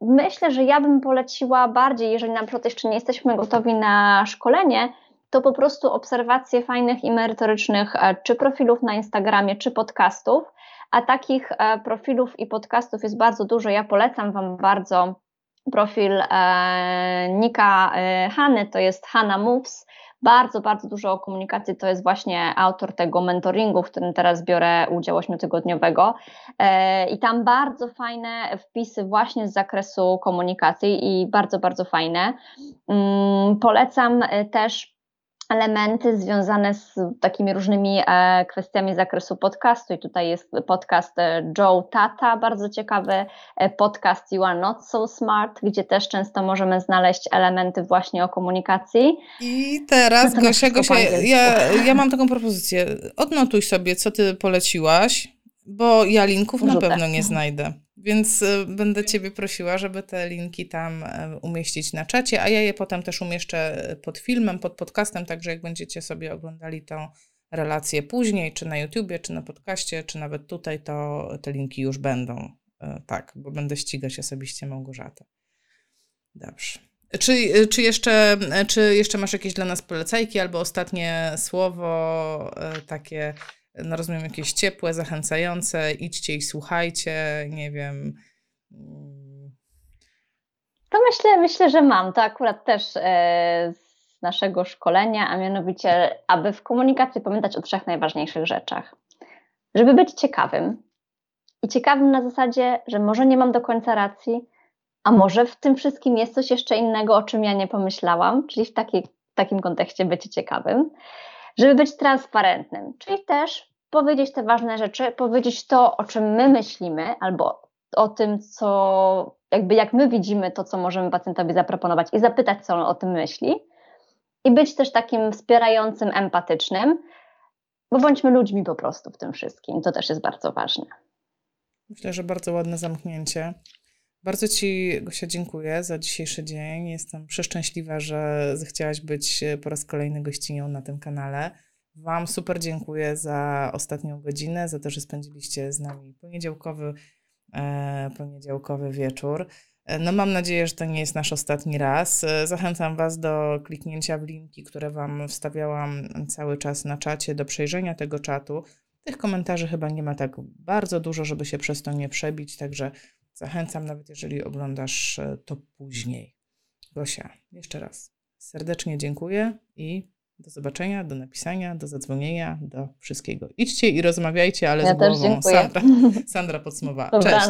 myślę, że ja bym poleciła bardziej, jeżeli na przykład jeszcze nie jesteśmy gotowi na szkolenie, to po prostu obserwacje fajnych i merytorycznych e, czy profilów na Instagramie, czy podcastów, a takich e, profilów i podcastów jest bardzo dużo. Ja polecam Wam bardzo profil e, Nika e, Hany, to jest Hanna Moves. Bardzo, bardzo dużo o komunikacji to jest właśnie autor tego mentoringu, w którym teraz biorę udział ośmiotygodniowego. I tam bardzo fajne wpisy właśnie z zakresu komunikacji i bardzo, bardzo fajne. Mm, polecam też elementy związane z takimi różnymi e, kwestiami z zakresu podcastu. I tutaj jest podcast e, Joe Tata, bardzo ciekawy e, podcast You Are Not So Smart, gdzie też często możemy znaleźć elementy właśnie o komunikacji. I teraz, Gosia, Gosia, ja, ja mam taką propozycję. Odnotuj sobie, co ty poleciłaś, bo ja linków na pewno nie znajdę. Więc e, będę Ciebie prosiła, żeby te linki tam e, umieścić na czacie, a ja je potem też umieszczę e, pod filmem, pod podcastem, także jak będziecie sobie oglądali tą relację później, czy na YouTubie, czy na podcaście, czy nawet tutaj, to te linki już będą. Tak, bo będę ścigać osobiście Małgorzatę. Dobrze. Czy, czy, jeszcze, czy jeszcze masz jakieś dla nas polecajki albo ostatnie słowo takie no rozumiem, jakieś ciepłe, zachęcające, idźcie i słuchajcie, nie wiem. To myślę, myślę, że mam. To akurat też e, z naszego szkolenia, a mianowicie, aby w komunikacji pamiętać o trzech najważniejszych rzeczach. Żeby być ciekawym. I ciekawym na zasadzie, że może nie mam do końca racji, a może w tym wszystkim jest coś jeszcze innego, o czym ja nie pomyślałam, czyli w, taki, w takim kontekście bycie ciekawym żeby być transparentnym, czyli też powiedzieć te ważne rzeczy, powiedzieć to, o czym my myślimy, albo o tym, co, jakby jak my widzimy to, co możemy pacjentowi zaproponować i zapytać, co on o tym myśli. I być też takim wspierającym, empatycznym, bo bądźmy ludźmi po prostu w tym wszystkim. To też jest bardzo ważne. Myślę, że bardzo ładne zamknięcie. Bardzo Ci, Gosia, dziękuję za dzisiejszy dzień. Jestem przeszczęśliwa, że zechciałaś być po raz kolejny gościnią na tym kanale. Wam super dziękuję za ostatnią godzinę, za to, że spędziliście z nami poniedziałkowy, e, poniedziałkowy wieczór. E, no mam nadzieję, że to nie jest nasz ostatni raz. E, zachęcam Was do kliknięcia w linki, które Wam wstawiałam cały czas na czacie, do przejrzenia tego czatu. Tych komentarzy chyba nie ma tak bardzo dużo, żeby się przez to nie przebić, także Zachęcam, nawet jeżeli oglądasz e, to później. Gosia, jeszcze raz serdecznie dziękuję i Do zobaczenia, do napisania, do zadzwonienia, do wszystkiego. Idźcie i rozmawiajcie, ale ja z głową. Sandra, Sandra podsumowała. Cześć.